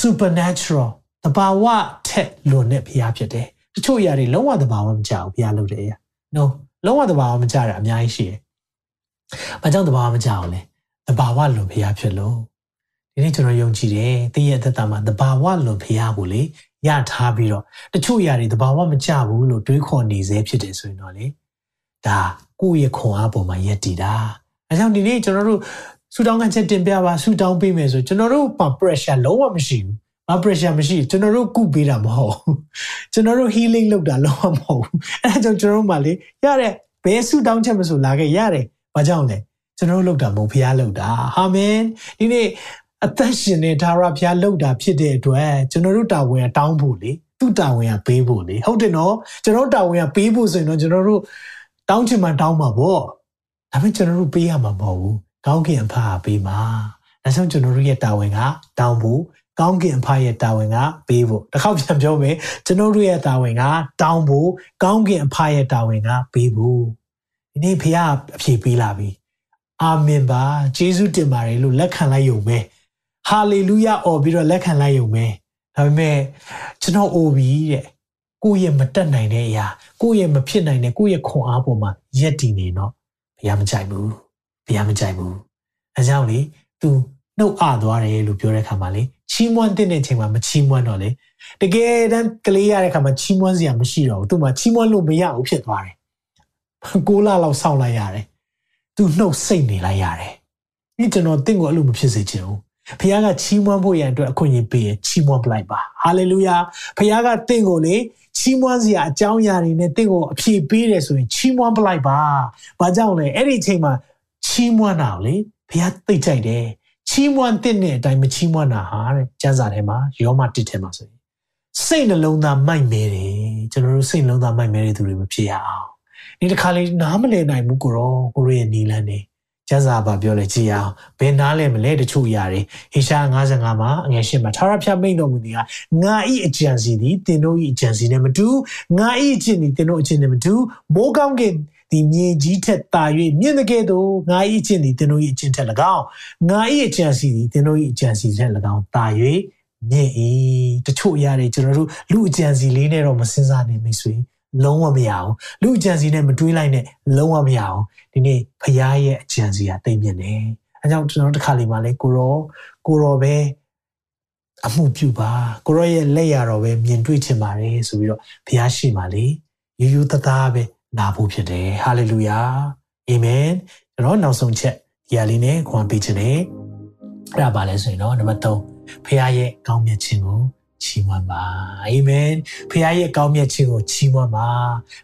supernatural တဘာဝထက်လွန်တဲ့ဖခင်ဖြစ်တယ်တချို့အရာတွေလုံးဝတဘာဝမကြဘူးဖခင်လုပ်တဲ့အရာ no လုံးဝတဘာဝမကြတာအများကြီးရှိတယ်။ဘာကြောင့်တဘာဝမကြအောင်လဲ တဘာဝလွန်ဖျားဖြစ်လို့ဒီနေ့ကျွန်တော်ယုံကြည်တယ်သင်ရဲ့အသက်တာမှာတဘာဝလွန်ဖျားကိုလေရထားပြီးတော့တချို့ຢာတွေတဘာဝမကြဘူးလို့တွေးခေါ်နေစေဖြစ်တယ်ဆိုရင်တော့လေဒါကိုယ့်ရဲ့ခွန်အားပေါ်မှာယက်တည်တာအဲကြောင့်ဒီနေ့ကျွန်တော်တို့ဆူတောင်းကချက်တင်ပြပါဆူတောင်းပေးမယ်ဆိုကျွန်တော်တို့မှာ pressure လုံးဝမရှိဘူးမ pressure မရှိကျွန်တော်တို့ကုပေးတာမဟုတ်ကျွန်တော်တို့ healing လုပ်တာလုံးဝမဟုတ်အဲဒါကြောင့်ကျွန်တော်တို့မှလေရတဲ့ဘယ်ဆူတောင်းချက်မဆိုလာခဲ့ရတယ်ဘာကြောင့်လဲ ကျွန်တော်တို့လုပ်တာမဟုတ်ဘုရားလုပ်တာအာမင်ဒီနေ့အသက်ရှင်တဲ့ဒါရဘုရားလုပ်တာဖြစ်တဲ့အတွက်ကျွန်တော်တို့တာဝန်ကတောင်းဖို့လေသူ့တာဝန်ကပေးဖို့လေဟုတ်တယ်နော်ကျွန်တော်တာဝန်ကပေးဖို့ဆိုရင်တော့ကျွန်တော်တို့တောင်းချင်မှတောင်းမှာပေါ့ဒါပေမဲ့ကျွန်တော်တို့ပေးရမှာမဟုတ်ဘူးကောင်းကင်အဖာပေးမှာဒါကြောင့်ကျွန်တော်တို့ရဲ့တာဝန်ကတောင်းဖို့ကောင်းကင်အဖရဲ့တာဝန်ကပေးဖို့တစ်ခေါက်ပြန်ပြောမယ်ကျွန်တော်တို့ရဲ့တာဝန်ကတောင်းဖို့ကောင်းကင်အဖရဲ့တာဝန်ကပေးဖို့ဒီနေ့ဖခင်အဖြေပေးလာပြီ အာမင်ပါယေရှုတင်ပါတယ်လို့လက်ခံလိုက်ရုံပဲဟာလေလုယအော်ပြီးတော့လက်ခံလိုက်ရုံပဲဒါပေမဲ့ကျွန်တော်အိုပြီတဲ့ကိုယ့်ရဲ့မတက်နိုင်တဲ့အရာကိုယ့်ရဲ့မဖြစ်နိုင်တဲ့ကိုယ့်ရဲ့ခွန်အားပေါ်မှာယက်တည်နေတော့ဘုရားမကြိုက်ဘူးဘုရားမကြိုက်ဘူးအဲကြောင့်လေ तू နှုတ်အသွားတယ်လို့ပြောတဲ့ခါမှာလေချီးမွမ်းတဲ့ချိန်မှာမချီးမွမ်းတော့လေတကယ်တမ်းကလေးရတဲ့ခါမှာချီးမွမ်းစရာမရှိတော့ဘူးသူမှချီးမွမ်းလို့မရဘူးဖြစ်သွားတယ်ကိုလာလောက်စောင့်လိုက်ရတယ် သူနှုတ်စိတ်နေလိုက်ရတယ်ဒီကျွန်တော်တင့်ကိုအဲ့လိုမဖြစ်စေချင်ဘူးဖခင်ကချီးမွမ်းဖို့ရန်အတွက်အခွင့်အရေးပေးရင်ချီးမွမ်းပလိုက်ပါဟာလေလုယာဖခင်ကတင့်ကိုလေချီးမွမ်းစရာအကြောင်းအရာတွေနဲ့တင့်ကိုအဖြေပေးတယ်ဆိုရင်ချီးမွမ်းပလိုက်ပါဘာကြောင့်လဲအဲ့ဒီအချိန်မှာချီးမွမ်းတာလေဖခင်သိကြိုက်တယ်ချီးမွမ်းတဲ့အတိုင်းမချီးမွမ်းတာဟာတဲ့ကျမ်းစာထဲမှာယောမတစ်ထဲမှာဆိုရင်စိတ်နှလုံးသားမိုက်မဲတယ်ကျွန်တော်တို့စိတ်နှလုံးသားမိုက်မဲတဲ့သူတွေမဖြစ်ရအောင် ဒီတစ်ခါလေးနားမလည်နိုင်ဘူးကိုရောကိုရရဲ့နီလန်းနေကျမ်းစာဘာပြောလဲကြည်အောင်ဘယ်နားလဲမလဲတချို့အရာတွေဟေရှာ55မှာအငယ်ရှင်းမှာထာဝရဘုရားမိန့်တော်မူသည်ကငါဤအကြံစီသည်တင်တို့ဤအကြံစီနဲ့မတူငါဤအကျင့်သည်တင်တို့အကျင့်နဲ့မတူမိုးကောင်းကင်ဒီမြေကြီးထက်တာ၍မြင့်တဲ့ကဲ့သို့ငါ၏အကျင့်သည်သင်တို့၏အကျင့်ထက်၎င်းငါ၏အကြံစီသည်သင်တို့၏အကြံစီထက်၎င်းတာ၍မြင့်၏တချို့အရာတွေကျွန်တော်တို့လူအကြံစီလေးနဲ့တော့မစင်စားနိုင်မိတ်ဆွေ လုံးဝမရအောင်လူအကြံစီနဲ့မတွေးလိုက်နဲ့လုံးဝမရအောင်ဒီနေ့ဖခင်ရဲ့အကြံစီကတိတ်မြင့်တယ်အဲကြောင့်ကျွန်တော်တစ်ခါလေးမှလဲကိုရောကိုရောပဲအမှုပြုပါကိုရောရဲ့လက်ရတော်ပဲမြင်တွေ့ချင်ပါတယ်ဆိုပြီးတော့ဘုရားရှိမှလေရိုးရိုးသားသားပဲလာဖို့ဖြစ်တယ်ဟာလေလုယာအာမင်ကျွန်တော်နောက်ဆုံးချက်ဒီအလေးနဲ့ခွန်ပေးခြင်းနဲ့အဲ့ဒါပါလဲဆိုရင်တော့နံပါတ်3ဖခင်ရဲ့ကောင်းမြတ်ခြင်းကို ချီးမွမ်းပါအာမင်ဖခင်ရဲ့ကောင်းမြတ်ခြင်းကိုချီးမွမ်းပါ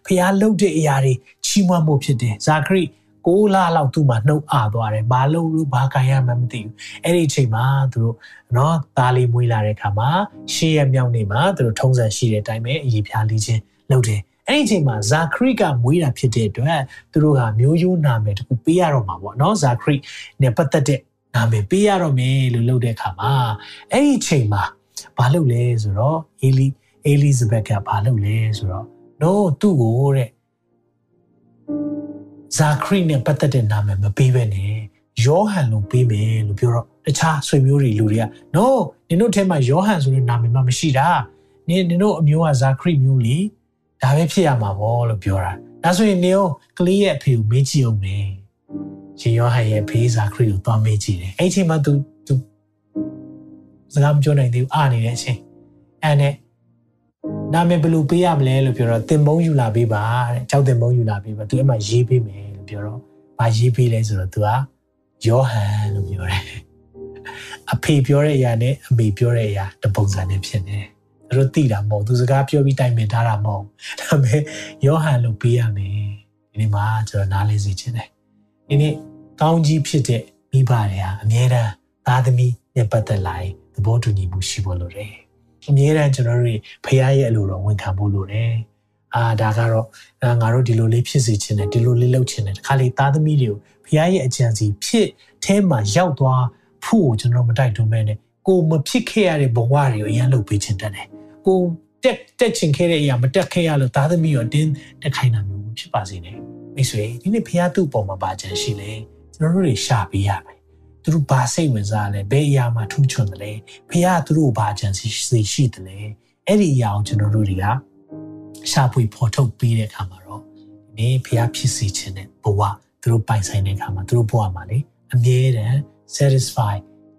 ဖခင်လှုပ်တဲ့အရာတွေချီးမွမ်းဖို့ဖြစ်တယ်ဇာခရိကိုးလာလောက်သူ့မှာနှုတ်အားသွားတယ်ဘာလို့လို့ဘာခံရမှမသိဘူးအဲ့ဒီအချိန်မှာသူတို့နော်သားလေးမွေးလာတဲ့အခါမှာရှေ့ရမြောက်နေမှာသူတို့ထုံးစံရှိတဲ့အတိုင်းပဲအည်ဖြားလေးခြင်းလုပ်တယ်အဲ့ဒီအချိန်မှာဇာခရိကမွေးတာဖြစ်တဲ့အတွက်သူတို့ဟာမျိုးရိုးနာမည်တခုပေးရတော့မှာပေါ့နော်ဇာခရိနဲ့ပတ်သက်တဲ့နာမည်ပေးရတော့မယ်လို့လုပ်တဲ့အခါမှာအဲ့ဒီအချိန်မှာ ဘာလုပ်လဲဆိုတော့အေလီအေလိဇဘက်ကဘာလုပ်လဲဆိုတော့ no သူ့ကိုတဲ့ဇာခရိနဲ့ပတ်သက်တဲ့နာမည်မပေးဘဲနဲ့ယောဟန်လို့ပေးမယ်လို့ပြောတော့တခြားဆွေမျိုးတွေလူတွေက no နင်တို့ထဲမှာယောဟန်ဆိုတဲ့နာမည်မှမရှိတာနင်နင်တို့အမျိုးကဇာခရိမျိုးလीဒါပဲဖြစ်ရမှာပေါ့လို့ပြောတာဒါဆိုရင်နေအောင်ကလေးရဲ့အဖေကိုမေးကြည့်အောင်မယ်ရှင်ယောဟန်ရဲ့ဖေးစာခရစ်ကိုသွားမေးကြည့်တယ်အဲ့ချိန်မှာ तू तू စကားမပြောနိုင်သေးဘူးအားနေတဲ့အချိန်အဲ့နဲ့နာမည်ဘယ်လိုပေးရမလဲလို့ပြောတော့တင်မုံယူလာပေးပါတဲ့ကြောက်တင်မုံယူလာပေးပါ तू အဲ့မှာရေးပေးမယ်လို့ပြောတော့ဘာရေးပေးလဲဆိုတော့ तू ကယောဟန်လို့ပြောတယ်အဖေပြောတဲ့အရာနဲ့အမေပြောတဲ့အရာတပုံစံနဲ့ဖြစ်နေတယ်သူတို့သိတာမဟုတ်သူစကားပြောပြီးတိုင်ပင်ထားတာမဟုတ်ဒါပေမဲ့ယောဟန်လို့ပေးရမယ်ဒီနေ့မှာကျွန်တော်နားလည်စေချင်တယ်ဒီနေ့ကောင်းကြီးဖြစ်တဲ့မိဘတွေဟာအမြဲတမ်းသားသမီးနဲ့ပတ်သက်လာရင် သဘောတူညီမှုရှိဖို့လိုတယ်အမြဲတမ်းကျွန်တော်တို့ဖခင်ရဲ့အလိုတော်ဝန်ခံဖို့လိုတယ်အာဒါကတော့ငါတို့ဒီလိုလေးဖြစ်စေချင်တယ်ဒီလိုလေးလုပ်ချင်တယ်တခါလေသားသမီးတွေကိုဖခင်ရဲ့အကြံစီဖြစ်အဲမှာရောက်သွားဖို့ကျွန်တော်မတိုက်တွန်းမဲနဲ့ကိုမဖြစ်ခဲ့ရတဲ့ဘဝတွေကိုအရင်လုပ်ပေးချင်တယ်ကိုတက်တက်ချင်ခဲ့တဲ့အရာမတက်ခဲ့ရလို့သားသမီးရောတင်းတက်ခိုင်းတာမျိုးဖြစ်ပါစေနဲ့မိတ်ဆွေဒီနေ့ဖခင်သူ့ပုံမှာပါကြံရှိလေကျွန်တော်တို့တွေရှာပေးရမယ် သူတို့ဘာစိတ်ဝင်စားလဲဘယ်အရာမှာထူးချွန်တယ်လဲဖခင်သူတို့ဘာကြံစီရှိတယ်လဲအဲ့ဒီအရာကိုကျွန်တော်တို့တွေကရှာဖွေဖော်ထုတ်ပေးတဲ့အခါမှာတော့ဒီဖခင်ဖြစ်စေခြင်းနဲ့ဘဝသူတို့ပိုင်ဆိုင်တဲ့အခါမှာသူတို့ဘဝမှာလေအမြဲတမ်း satisfy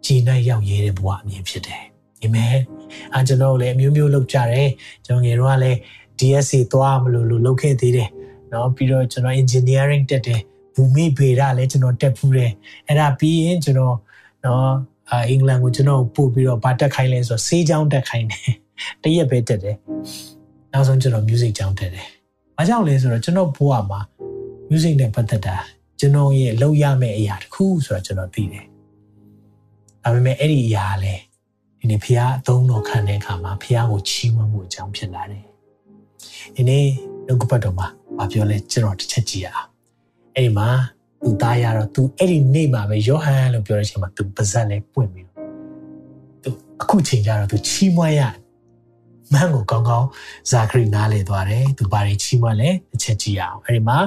ကြည်နဲ့ရောက်ရဲတဲ့ဘဝအမြင်ဖြစ်တယ်အာမင်အဲကျွန်တော်လည်းအမျိုးမျိုးလုပ်ကြတယ်ကျွန်တော်ငယ်တော့လည်း DSC သွားမလို့လို့လုပ်ခဲ့သေးတယ်เนาะပြီးတော့ကျွန်တော် engineering တက်တယ် ဘူမိဗေဒလည်းကျွန်တော်တက်ဖူးတယ်အဲ့ဒါပြီးရင်ကျွန်တော်နော်အာအင်္ဂလန်ကိုကျွန်တော်ပို့ပြီးတော့ဗာတက်ခိုင်းလဲဆိုတော့ဆေးချောင်းတက်ခိုင်းတယ်တရက်ပဲတက်တယ်နောက်ဆုံးကျွန်တော် music ချောင်းတက်တယ်ဘာကြောင့်လဲဆိုတော့ကျွန်တော်ဘိုးကမှာ music နဲ့ပတ်သက်တာကျွန်တော်ရဲ့လုပ်ရမယ့်အရာတစ်ခုဆိုတော့ကျွန်တော်သိတယ်ဒါပေမဲ့အဲ့ဒီအရာလဲဒီနေ့ဖះအသုံးတော်ခံတဲ့အခါမှာဖះကိုချီးမွမ်းမှုအကြောင်းဖြစ်လာတယ်ဒီနေ့နှုတ်ကပတ်တော်မှာမပြောလဲကျွန်တော်တစ်ချက်ကြည့်ရအောင် အဲ့ဒီမှာသူသားရတော့သူအဲ့ဒီနေ့မှာပဲယောဟန်လို့ပြောတဲ့အချိန်မှာသူပါဇက်လေးပွင့်ပြီးတော့သူအခုချိန်ကျတော့သူချီးမွမ်းရမန်းကိုကောင်းကောင်းဇာခရီနားလေသွားတယ်သူဘာတွေချီးမွမ်းလဲတစ်ချက်ကြည့်အောင်အဲ့ဒီမှာ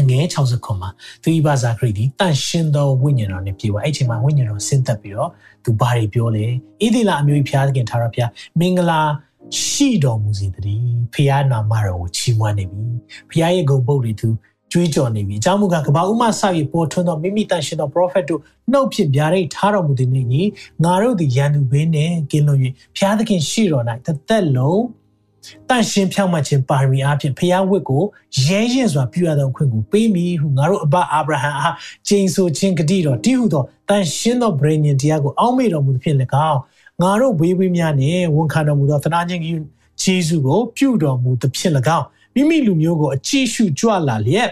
အငဲ60ခွန်မှာသူဤပါဇာခရီဒီတန့်ရှင်းသောဝိညာဉ်တော်နဲ့ပြေဝအဲ့ချိန်မှာဝိညာဉ်တော်ဆင်းသက်ပြီးတော့သူဘာတွေပြောလဲဣသီလအမျိုးကြီးဖျားသခင်ထာဝရဘုရားမင်္ဂလာရှိတော်မူစေတည်းဖျားနာမတော်ကိုချီးမွမ်းနေပြီဖျားရဲ့ဂုဏ်ပုတ်တွေသူ ကြွေးကြော်နေပြီအကြောင်းမူကားကဘာဥမဆောက်ရပေါ်ထွန်းသောမိမိတန်ရှင်သော prophet တို့နှုတ်ဖြင့်ဗျာဒိတ်ထားတော်မူသည်နှင့်ညီငါတို့သည်ရန်သူဘေးနှင့်ကင်းလွတ်၍ဖျားသခင်ရှိတော်၌တစ်သက်လုံးတန်ရှင်ဖြောင့်မတ်ခြင်းပါရမီအပြင်ဖျားဝတ်ကိုရဲရင်စွာပြုရသောအခွင့်ကိုပေးမိဟုငါတို့အဘအာဗြဟံအားကျိန်ဆိုခြင်းဂတိတော်တည်ဟုသောတန်ရှင်သောဗြေညင်တရားကိုအောက်မေ့တော်မူသဖြင့်၎င်းငါတို့ဝေးဝေးများနှင့်ဝန်ခံတော်မူသောသနာခြင်းကြီးဂျေဇုကိုပြုတော်မူသဖြင့်၎င်းမိမိလူမျိုးကိုအကြည့်ရှုကြွလာလျက်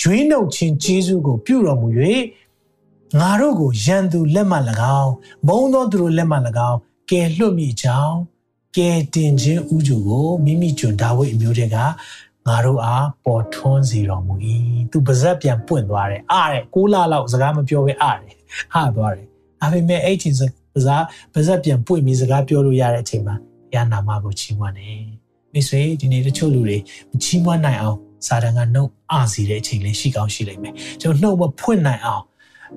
ရွေးနှုတ်ခြင်းဂျေဇုကိုပြုတော်မူ၍ငါတို့ကိုရန်သူလက်မှ၎င်းမုံသောသူတို့လက်မှ၎င်းကယ်လွတ်မိကြောင်းကယ်တင်ခြင်းဥကြုကိုမိမိကျွန်ဒါဝိဒ်အမျိုးတွေကငါတို့အားပေါ်ထွန်းစေတော်မူ၏သူပါဇက်ပြန်ပွင့်သွားတယ်အားတဲ့ကိုးလလောက်စကားမပြောဘဲအားတယ်ဟာသွားတယ်ဒါပေမဲ့အဲ့ချိန်ပါဇက်ပါဇက်ပြန်ပွင့်ပြီးစကားပြောလို့ရတဲ့အချိန်မှာဘုရားနာမကိုချီးမွမ်းတယ်မိတ်ဆွေဒီနေ့တချို့လူတွေမချီးမွမ်းနိုင်အောင် စာတန်ကနှုတ်အစီတဲ့အချိန်လေးရှိကောင်းရှိလိမ့်မယ်ကျွန်တော်နှုတ်မဖွင့်နိုင်အောင်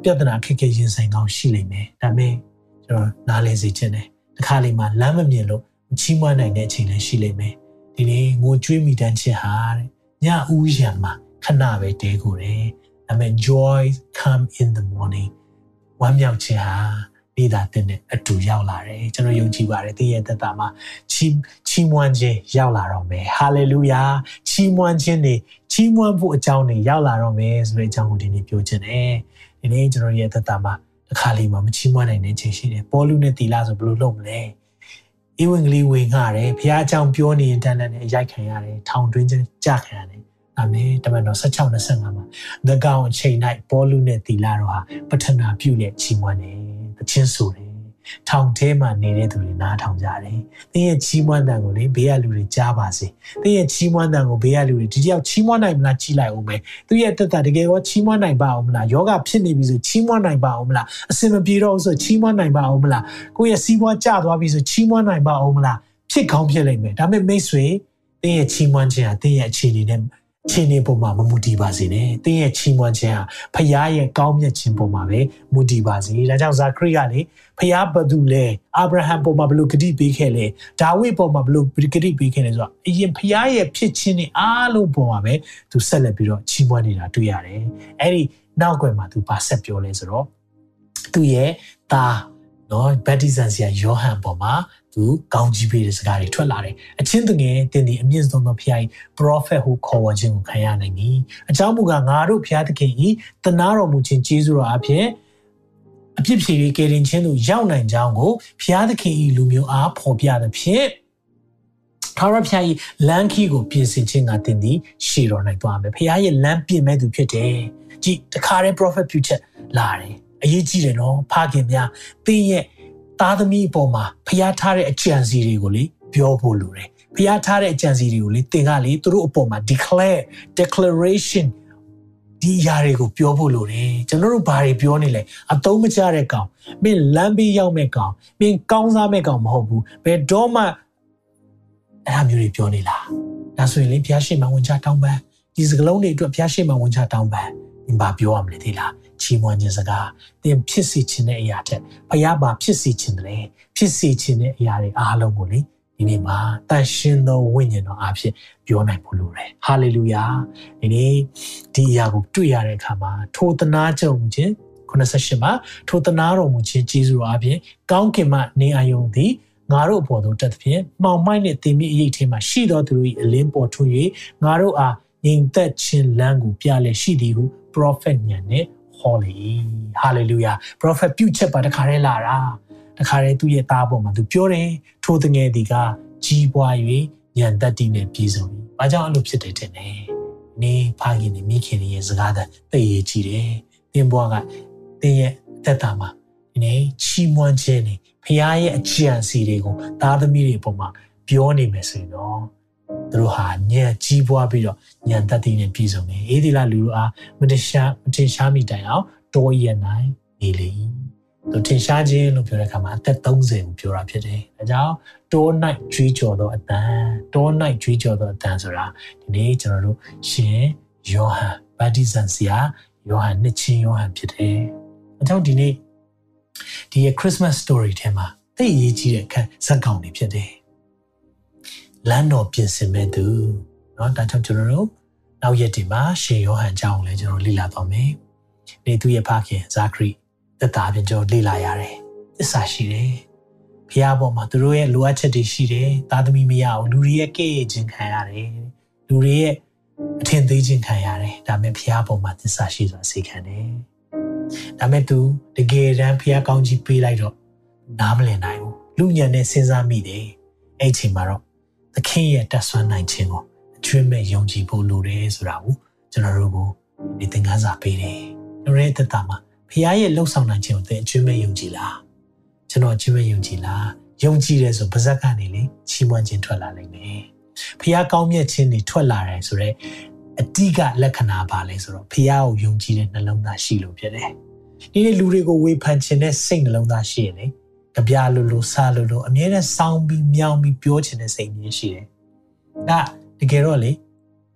ပြဿနာခက်ခဲရင်ဆိုင်ကောင်းရှိလိမ့်မယ်ဒါပေမဲ့ကျွန်တော်နားလည်စေချင်တယ်တစ်ခါလေးမှလမ်းမမြင်လို့ချီးမွမ်းနိုင်တဲ့အချိန်လည်းရှိလိမ့်မယ်ဒီနေ့ငိုကြွေးမိတန်းချက်ဟာတဲ့ညဦးရံမှာခဏပဲတဲကိုတယ်ဒါပေမဲ့ joy come in the morning ဝမ်းမြောက်ခြင်းဟာ နေ့သာတင်တဲ့အတူရောက်လာတယ်ကျွန်တော်ယုံကြည်ပါတယ်တည့်ရဲ့သက်တာမှာချီးချီးမွမ်းခြင်းရောက်လာတော့မယ်ဟာလေလုယာချီးမွမ်းခြင်းတွေချီးမွမ်းဖို့အကြောင်းတွေရောက်လာတော့မယ်ဆိုတဲ့အကြောင်းကိုဒီနေ့ပြောချင်တယ်ဒီနေ့ကျွန်တော်ရဲ့သက်တာမှာတစ်ခါလေးမှမချီးမွမ်းနိုင်တဲ့ချိန်ရှိတယ်ပေါ်လူနဲ့တီလာဆိုဘယ်လိုလုပ်မလဲဧဝံဂေလိဝင်ငှတယ်ဘုရားအကြောင်းပြောနေရင်တန်တန်နဲ့ရိုက်ခံရတယ်ထောင်တွင်းခြင်းကြခံရတယ်အာမင်တမန်တော်16 25မှာသကောင်အချိန်၌ပေါ်လူနဲ့တီလာတော့ဟာပထနာပြုလက်ချီးမွမ်းတယ် တခြင်းဆိုတယ်ထောင်ထဲမှာနေတဲ့သူတွေနားထောင်ကြတယ်။သင်ရဲ့ချီးမွမ်းတန်ကိုလေဘေးကလူတွေကြားပါစေ။သင်ရဲ့ချီးမွမ်းတန်ကိုဘေးကလူတွေဒီတယောက်ချီးမွမ်းနိုင်မလားချီးလိုက်အောင်ပဲ။သူရဲ့တက်တာတကယ်ရောချီးမွမ်းနိုင်ပါအောင်မလား။ယောဂဖြစ်နေပြီဆိုချီးမွမ်းနိုင်ပါအောင်မလား။အစင်မပြေတော့ဆိုချီးမွမ်းနိုင်ပါအောင်မလား။ကိုယ့်ရဲ့စီးပွားကျသွားပြီဆိုချီးမွမ်းနိုင်ပါအောင်မလား။ဖြစ်ကောင်းဖြစ်လိမ့်မယ်။ဒါပေမဲ့မိတ်ဆွေသင်ရဲ့ချီးမွမ်းခြင်းဟာသင်ရဲ့အခြေအနေနဲ့ ချင်းနေပုံမှာမမူတည်ပါစေနဲ့။တင်းရဲ့ချီးမွမ်းခြင်းဟာဖခင်ရဲ့ကောင်းမြတ်ခြင်းပုံမှာပဲမူတည်ပါစေ။ဒါကြောင့်ဇာခရိကလေဖခင်ဘသူလဲအာဗြဟံပုံမှာဘလို့ဂတိပေးခဲ့လဲ။ဒါဝိပုံမှာဘလို့ဂတိပေးခဲ့လဲဆိုတော့အရင်ဖခင်ရဲ့ဖြစ်ခြင်းတွေအားလုံးပုံမှာပဲသူဆက်လက်ပြီးတော့ချီးမွမ်းနေတာတွေ့ရတယ်။အဲ့ဒီနောက်ွယ်မှာသူဗာဆက်ပြောလဲဆိုတော့သူရဲ့သား နော်ဘက်တီဇန်ဆီယာယောဟန်ပေါ်မှာသူကောင်းကြီးပေးတဲ့စကားတွေထွက်လာတယ်အချင်းတငယ်တင်ဒီအမြင့်ဆုံးသောဖခင် prophet ဟုခေါ်ဝေါ်ခြင်းကိုခံရနိုင်ပြီအကြောင်းမူကားငါတို့ဖခင်သခင်ဤတနာတော်မူခြင်းကျေးဇူးတော်အဖြစ်အဖြစ်ဖြေကယ်တင်ခြင်းသို့ရောက်နိုင်ကြောင်းကိုဖခင်သခင်ဤလူမျိုးအားဖော်ပြသဖြင့်ထာဝရဘုရား၏လမ်းခီကိုပြင်ဆင်ခြင်းကတင်သည်ရှေတော်နိုင်သွားမယ်။ဘုရားရဲ့လမ်းပြင်မဲ့သူဖြစ်တယ်။ကြည်တခါတည်း prophet ပြုချက်လာတယ်။ အရေးကြီးတယ်နော်။ဖခင်များတင်းရဲ့သားသမီးအပေါ်မှာဖျားထားတဲ့အကြံစီတွေကိုလေပြောဖို့လိုတယ်ဖျားထားတဲ့အကြံစီတွေကိုလေသင်ကလေသူတို့အပေါ်မှာ declare declaration ဒီຢာတွေကိုပြောဖို့လိုတယ်ကျွန်တော်တို့ဘာတွေပြောနေလဲအသုံးမကျတဲ့ကောင်မင်းလမ်းပေးရောက်မဲ့ကောင်မင်းကောင်းစားမဲ့ကောင်မဟုတ်ဘူးဘယ်တော့မှအဲ့ဒါမျိုးတွေပြောနေလားဒါဆိုရင်လေဘုရားရှိခိုးဝင်ချတောင်းပန်ဒီစကလုံးတွေအတွက်ဘုရားရှိခိုးဝင်ချတောင်းပန်ဒီဘာပြောရမလဲဒီလား ချီးမွမ်းခြင်းစကားသင်ဖြစ်စေခြင်းတဲ့အရာတဲ့ဘုရားဘာဖြစ်စေခြင်းတယ်ဖြစ်စေခြင်းတဲ့အရာတွေအားလုံးကိုလေဒီနေ့မှာတန်ရှင်သောဝိညာဉ်တော်အားဖြင့်ပြောနိုင်ဖို့လိုတယ်ဟာလေလုယာဒီနေ့ဒီအရာကိုတွေ့ရတဲ့အခါမှာထိုသနာကြုံခြင်း98မှာထိုသနာတော်မူခြင်းကျေးဇူးတော်အားဖြင့်ကောင်းကင်မှနေအယုံသည်ငါတို့အပေါ်သို့တက်သဖြင့်မှောင်မိုက်နှင့်တင်မိအရေးထဲမှာရှိသောသူတို့၏အလင်းပေါ်ထွန်း၍ငါတို့အားငြိမ်သက်ခြင်းလမ်းကိုပြလဲရှိသည်ဟု prophet ညံနဲ့ ဟောလေဟာလေလုယာ prophet ပြုချက်ပါတခါတည်းလာတာတခါတည်းသူ့ရဲ့သားပေါ်မှာသူပြောတယ်ထိုးတငယ်ဒီကကြီးပွား၍ညံသက်တည်နဲ့ပြည်စုံပြီ။ဘာကြောင့်အဲ့လိုဖြစ်တယ်တဲ့လဲ။နေဖခင်နေမိခင်ရဲ့စကားတဲ့သိရကြည့်တယ်။သင်ဘွားကသင်ရဲ့အသက်တာမှာဒီနေ့ချီးမွမ်းခြင်းနေဖခင်ရဲ့အကြံစီတွေကိုသားသမီးတွေပုံမှာပြောနေမယ်ဆိုရင်တော့ သူတို့ဟာညံကြီးပွားပြီးတော့ညံတတ်တည်နဲ့ပြည်စုံတယ်အေဒီလာလူတို့အားမတရှားမတင်ရှားမိတိုင်အောင်တောရနိုင်နေလေသူတင်ရှားခြင်းလို့ပြောတဲ့အခါမှာအသက်30ကိုပြောတာဖြစ်တယ်။ဒါကြောင့်တော night ကြွေးကြော်သောအတန်တော night ကြွေးကြော်သောအတန်ဆိုတာဒီနေ့ကျွန်တော်တို့ရှင်ယောဟန်ဗတ္တိဇံဆရာယောဟန်နှစ်ချင်းယောဟန်ဖြစ်တယ်။အဲကြောင့်ဒီနေ့ဒီရဲ့ Christmas story ထဲမှာသိအရေးကြီးတဲ့အခန်းဇာတ်ကောင်တွေဖြစ်တယ်။ လမ်းတော်ပြင်ဆင်မဲ့သူเนาะဒါကြောင့်ကျွန်တော်တို့နောက်ရက်ဒီမှာရှင်ယောဟန်ကြောင်းလည်းကျွန်တော်လေ့လာသွားမယ်။နေသူရဲ့ဖခင်ဇာခရီသက်တာပြင်ကျွန်တော်လေ့လာရတယ်။သစ္စာရှိတယ်။ဖះပေါ်မှာသူတို့ရဲ့လိုအပ်ချက်တွေရှိတယ်။သားသမီးမရအောင်လူတွေရဲ့ကဲ့ရဲ့ခြင်းခံရတယ်။လူတွေရဲ့အထင်သေးခြင်းခံရတယ်။ဒါပေမဲ့ဖះပေါ်မှာသစ္စာရှိစွာစေခံတယ်။ဒါပေမဲ့သူတကယ်တမ်းဖះကောင်းကြီးပေးလိုက်တော့နားမလည်နိုင်ဘူး။လူညံနဲ့စဉ်းစားမိတယ်။အဲ့ချိန်မှာတော့ သခင်ရဲ့တတ်ဆွမ်းနိုင်ခြင်းကိုအကျွမ်းမဲ့ယုံကြည်ဖို့လိုတယ်ဆိုတာကိုကျွန်တော်တို့ကိုဒီသင်ခန်းစာပေးတယ်။ကျွန်တော်ရဲ့သက်တာမှာဖခင်ရဲ့လှုပ်ဆောင်နိုင်ခြင်းကိုသင်အကျွမ်းမဲ့ယုံကြည်လား။ကျွန်တော်အကျွမ်းမဲ့ယုံကြည်လား။ယုံကြည်တယ်ဆိုပါဇက်ကနေလေချီးမွမ်းခြင်းထွက်လာနိုင်မယ်။ဖခင်ကောင်းမြတ်ခြင်းတွေထွက်လာတယ်ဆိုတော့အတိကလက္ခဏာပါလဲဆိုတော့ဖခင်ကိုယုံကြည်တဲ့နှလုံးသားရှိလို့ဖြစ်တယ်။ဒီနေ့လူတွေကိုဝေဖန်ခြင်းနဲ့စိတ်နှလုံးသားရှိရင်လေ ကြပြလိုလိုစားလိုလိုအမြဲတမ်းစောင်းပြီးမြောင်းပြီးပြောခြင်းတဲ့စိတ်မျိုးရှိတယ်။ဒါတကယ်တော့လေ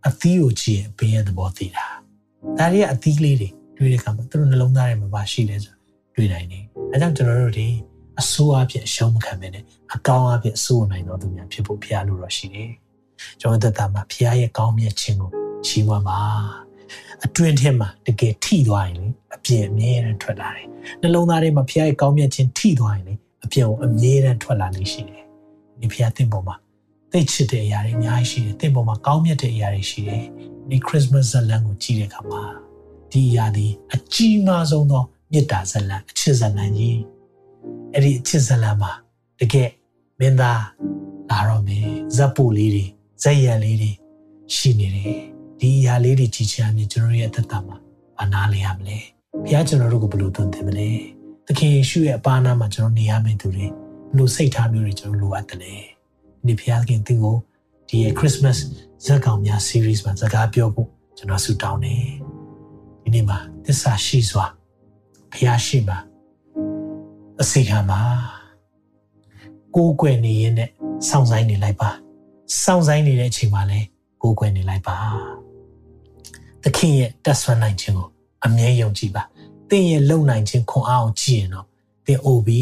အသီးကိုကြည့်ရင်ဘင်းရဲ့သဘောသိတာ။ဒါတွေကအသီးလေးတွေတွေ့တဲ့အခါမှာသူတို့နှလုံးသားထဲမှာပါရှိတယ်ဆိုတွေ့နိုင်တယ်။အဲကြောင့်ကျွန်တော်တို့ဒီအဆိုးအဖြစ်အရှုံးမခံဘဲနဲ့အကောင်းအဖြစ်အဆိုးနိုင်တော်သူများဖြစ်ဖို့ဖရားလိုတော့ရှိတယ်။ကျွန်တော်သက်တာမှာဖရားရဲ့ကောင်းမြတ်ခြင်းကိုချီးမွမ်းပါ။အတွင်းထဲမှာတကယ်ထိသွားရင်လေအပြင်အမြဲတမ်းထွက်လာတယ်။နှလုံးသားထဲမှာဖရားရဲ့ကောင်းမြတ်ခြင်းထိသွားရင်လေ အပြင်ကိုအမြဲတမ်းထွက်လာနေရှိတယ်။ဒီဖရားသင်ပေါ်မှာသိချစ်တဲ့အရာတွေအများကြီးရှိတယ်။သင်ပေါ်မှာကောင်းမြတ်တဲ့အရာတွေရှိတယ်။ဒီခရစ်မတ်ဇလန်ကိုကြည့်တဲ့အခါမှာဒီအရာဒီအကြီးမားဆုံးသောမေတ္တာဇလန်အချစ်ဇလန်ကြီးအဲ့ဒီအချစ်ဇလန်မှာတကယ်မင်းသားလာတော့မယ်ဇက်ပူလေးတွေဇက်ရံလေးတွေရှိနေတယ်ဒီအရာလေးတွေကြည်ချမ်းနေကျွန်တော်ရဲ့အသက်တာမှာဘာနာလဲရမလဲဘုရားကျွန်တော်တို့ကိုဘယ်လိုသွန်သင်မလဲ သခင်ယေရှုရဲ့အပါနာမှာကျွန်တော်နေရမယ့်သူတွေဘယ်လိုစိတ်ထားမျိုးတွေကျွန်တော်လိုအပ်တယ်လဲဒီဘုရားခင်သင်ကိုဒီရဲ့ Christmas ဇက်ကောင်များ series မှာစကားပြောဖို့ကျွန်တော်ဆုတောင်းနေဒီနေ့မှာသစ္စာရှိစွာဘုရားရှိမှာအစီခံပါကိုးကွယ်နေရင်နဲ့စောင့်ဆိုင်နေလိုက်ပါစောင့်ဆိုင်နေတဲ့အချိန်မှာလည်းကိုးကွယ်နေလိုက်ပါသခင်ရဲ့တတ်ဆွမ်းနိုင်ခြင်းကိုအမြဲယုံကြည်ပါသ င်ရဲ့လုံနိုင်ခြင်းခွန်အားကိုကြည့်ရင်တော့သင်အိုပြီ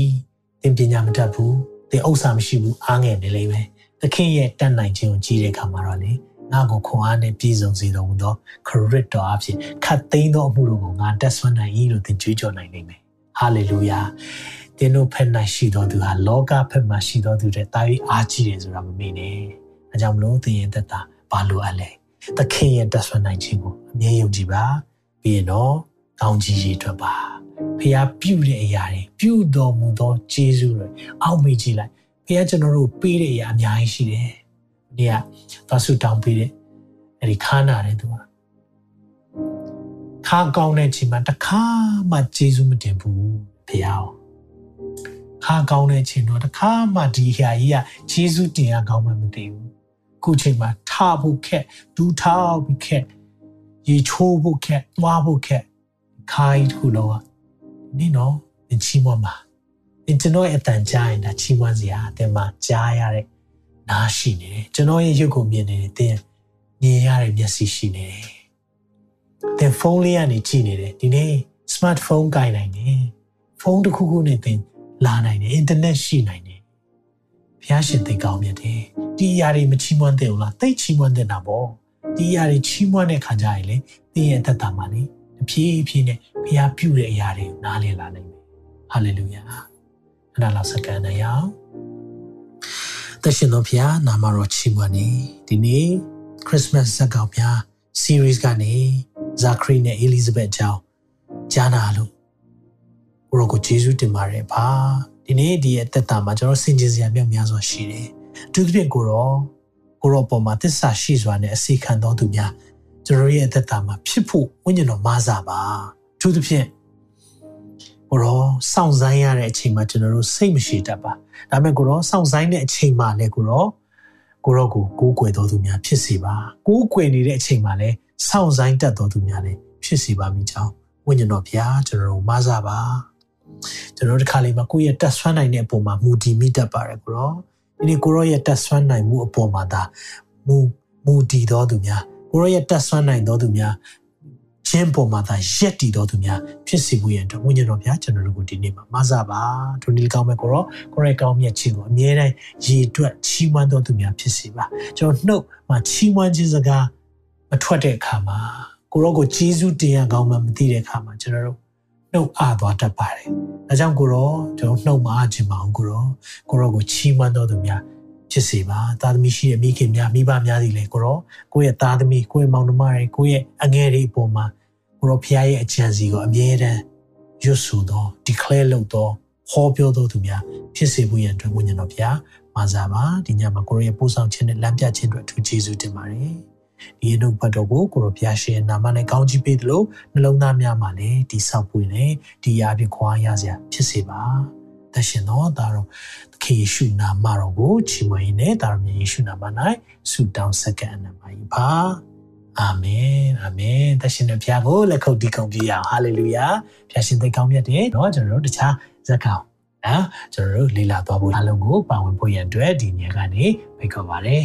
သင်ပညာမတတ်ဘူးသင်ဥစ္စာမရှိဘူးအားငယ်နေလိမ့်မယ်သခင်ရဲ့တတ်နိုင်ခြင်းကိုကြည့်တဲ့အခါမှာတော့လေငါ့ကိုခွန်အားနဲ့ပြည့်စုံစေတော်မူသောခရစ်တော်အဖြစ်ခတ်သိမ်းသောအမှုတို့ကိုငါတက်ဆွမ်းနိုင်၏လို့သင်ကြွေးကြော်နိုင်လိမ့်မယ်ဟာလေလုယာသင်တို့ဖက်၌ရှိတော်သူဟာလောကဖက်မှာရှိတော်သူတဲ့တာ၍အားကြီးတယ်ဆိုတာမမေ့နဲ့အဲကြောင့်မလို့သင်ရဲ့သက်တာဘာလို့အပ်လဲသခင်ရဲ့တက်ဆွမ်းနိုင်ခြင်းကိုအမြဲယုံကြည်ပါပြီးရင်တော့ ကောင်းကြီးရည်ထွက်ပါဖះပြုတဲ့အရာတွေပြုတော်မူသောကျေးဇူးတွေအောက်မေ့ကြည့်လိုက်ဖះကျွန်တော်တို့ပေးတဲ့အရာအများကြီးရှိတယ်ဒီကသွားဆုတောင်းပေးတဲ့အဲ့ဒီခါနာတဲ့သူကခါကောင်းတဲ့ချိန်မှာတခါမှကျေးဇူးမတင်ဘူးဖះခါကောင်းတဲ့ချိန်တော့တခါမှဒီဟာကြီးကကျေးဇူးတင်ရကောင်းမှမသိဘူးခုချိန်မှာထဖို့ခက်ဒူးထောက်ပြီးခက်ရေချိုးဖို့ခက်သွားဖို့ခက် ခိုင်းခုလုံးอ่ะဒီနော်သင်ချီးမွမ်းပါသင်ကျွန်တော်ရဲ့အတန်ကြားရင်ဒါချီးမွမ်းစရာအတင်မှာကြားရတဲ့နားရှိနေတယ်ကျွန်တော်ရဲ့ရုပ်ကိုမြင်နေတယ်သင်မြင်ရတဲ့မျက်စိရှိနေတယ်သင်ဖုန်းလေးကနေကြည့်နေတယ်ဒီနေ့ smartphone ကိုင်နိုင်တယ်ဖုန်းတစ်ခုခုနဲ့သင်လာနိုင်တယ်အင်တာနက်ရှိနိုင်တယ်ဘုရားရှင်သိကောင်းမြတ်တယ်ဒီအရာတွေမချီးမွမ်းတဲ့ဘူးလားသိချီးမွမ်းတဲ့တာပေါ့ဒီအရာတွေချီးမွမ်းတဲ့ခါကျရင်လေသင်ရဲ့အသက်တာမှာလေ အဖြည်းဖြည်းနဲ့ဘုရားပြုတဲ့အရာတွေကိုနားလည်လာနိုင်မယ်ဟာလေလုယာအဲ့ဒါလောက်စကန်နေရအောင်တရှင်တော်ဘုရားနာမတော်ချီးမွမ်းနေဒီနေ့ Christmas ဇာတ်ကောင်များ series ကနေဇာခရီနဲ့ Elizabeth အကြောင်းကြားနာလို့ကိုရောကိုယေရှုတင်ပါတယ်ပါဒီနေ့ဒီအသက်တာမှာကျွန်တော်ဆင်ခြင်စရာမြောက်များစွာရှိတယ်အထူးသဖြင့်ကိုရောကိုရောပေါ်မှာသစ္စာရှိစွာနဲ့အစီခံတော်သူများ ကျွန်တော်ရဲ့အသက်တာမှာဖြစ်ဖို့ဝိညာဉ်တော်မာစာပါအထူးသဖြင့်ကိုရောစောင့်ဆိုင်ရတဲ့အချိန်မှာကျွန်တော်တို့စိတ်မရှိတတ်ပါဒါပေမဲ့ကိုရောစောင့်ဆိုင်တဲ့အချိန်မှာလည်းကိုရောကိုရောကိုကိုးကွယ်တော်သူများဖြစ်စေပါကိုးကွယ်နေတဲ့အချိန်မှာလည်းစောင့်ဆိုင်တတ်တော်သူများလည်းဖြစ်စေပါမိကြောင်းဝိညာဉ်တော်ဘုရားကျွန်တော်တို့မဆာပါကျွန်တော်တို့တစ်ခါလေးမှာကိုယ့်ရဲ့တက်ဆွမ်းနိုင်တဲ့အပေါ်မှာမူတည်မိတတ်ပါတယ်ကိုရောဒီနေ့ကိုရောရဲ့တက်ဆွမ်းနိုင်မှုအပေါ်မှာဒါမူမူတည်တော်သူများ ကိုရောရဲ့တက်ဆွမ်းနိုင်တော်သူများချင်းပေါ်မှာသာရက်တည်တော်သူများဖြစ်စေမှုရန်အတွက်ဝိညာဉ်တော်ဘုရားကျွန်တော်တို့ကိုဒီနေ့မှာမဆာပါဒုနေ့ကောင်းမဲ့ကိုရောကိုရဲကောင်းမြတ်ခြင်းကိုအမြဲတမ်းရည်အတွက်ချီးမွမ်းတော်သူများဖြစ်စေပါကျွန်တော်နှုတ်မှာချီးမွမ်းခြင်းစကားမထွက်တဲ့အခါမှာကိုရောကိုကျေးဇူးတင်ရကောင်းမှမသိတဲ့အခါမှာကျွန်တော်တို့နှုတ်အားသွားတတ်ပါတယ်။ဒါကြောင့်ကိုရောကျွန်တော်နှုတ်မအားခြင်းမအောင်ကိုရောကိုရောကိုချီးမွမ်းတော်သူများ ဖြစ်စေပါ။သားသမီးရှိတဲ့မိခင်များမိဘများသည်လေကိုရောကိုယ့်ရဲ့သားသမီးကိုယ့်ရဲ့မောင်နှမတွေကိုယ့်ရဲ့အငယ်တွေအပေါ်မှာကိုရောဖခင်ရဲ့အကြံစီကိုအမြဲတမ်းရွတ်ဆိုတော့ declare လုပ်တော့ဟောပြောတော်သူများဖြစ်စေဖို့ရန်အတွက်ဝိညာဉ်တော်ဘုရားမာစားပါဒီညမှာကိုရောရဲ့ပို့ဆောင်ခြင်းနဲ့လမ်းပြခြင်းအတွက်အထူးကျေးဇူးတင်ပါတယ်။ဒီအနုဘတ်တော်ကိုကိုရောဘုရားရှင်နာမနဲ့ကောင်းချီးပေးသလိုနှလုံးသားများမှာလည်းဒီဆောက်ပွေနဲ့ဒီရာပြခွာရစရာဖြစ်စေပါ တရှင်တော်ဒါတော့သခင်ယေရှုနာမတော်ကိုချီးမွမ်းနေဒါရမယေရှုနာမ၌ဆုတောင်းဆက်ကအနံပါ၏ပါအာမင်အာမင်တရှင်တော်ဘုရားကိုလက်ခုပ်တီးကုန်ပြရအောင်ဟာလေလုယာဘုရားရှင်သိကောင်းမြတ်တယ်เนาะကျွန်တော်တို့တခြားဇက်ကောင်နော်ကျွန်တော်တို့လေ့လာသွားဖို့အလုံးကိုပါဝင်ဖို့ရန်အတွက်ဒီညကနေဖိတ်ခေါ်ပါတယ်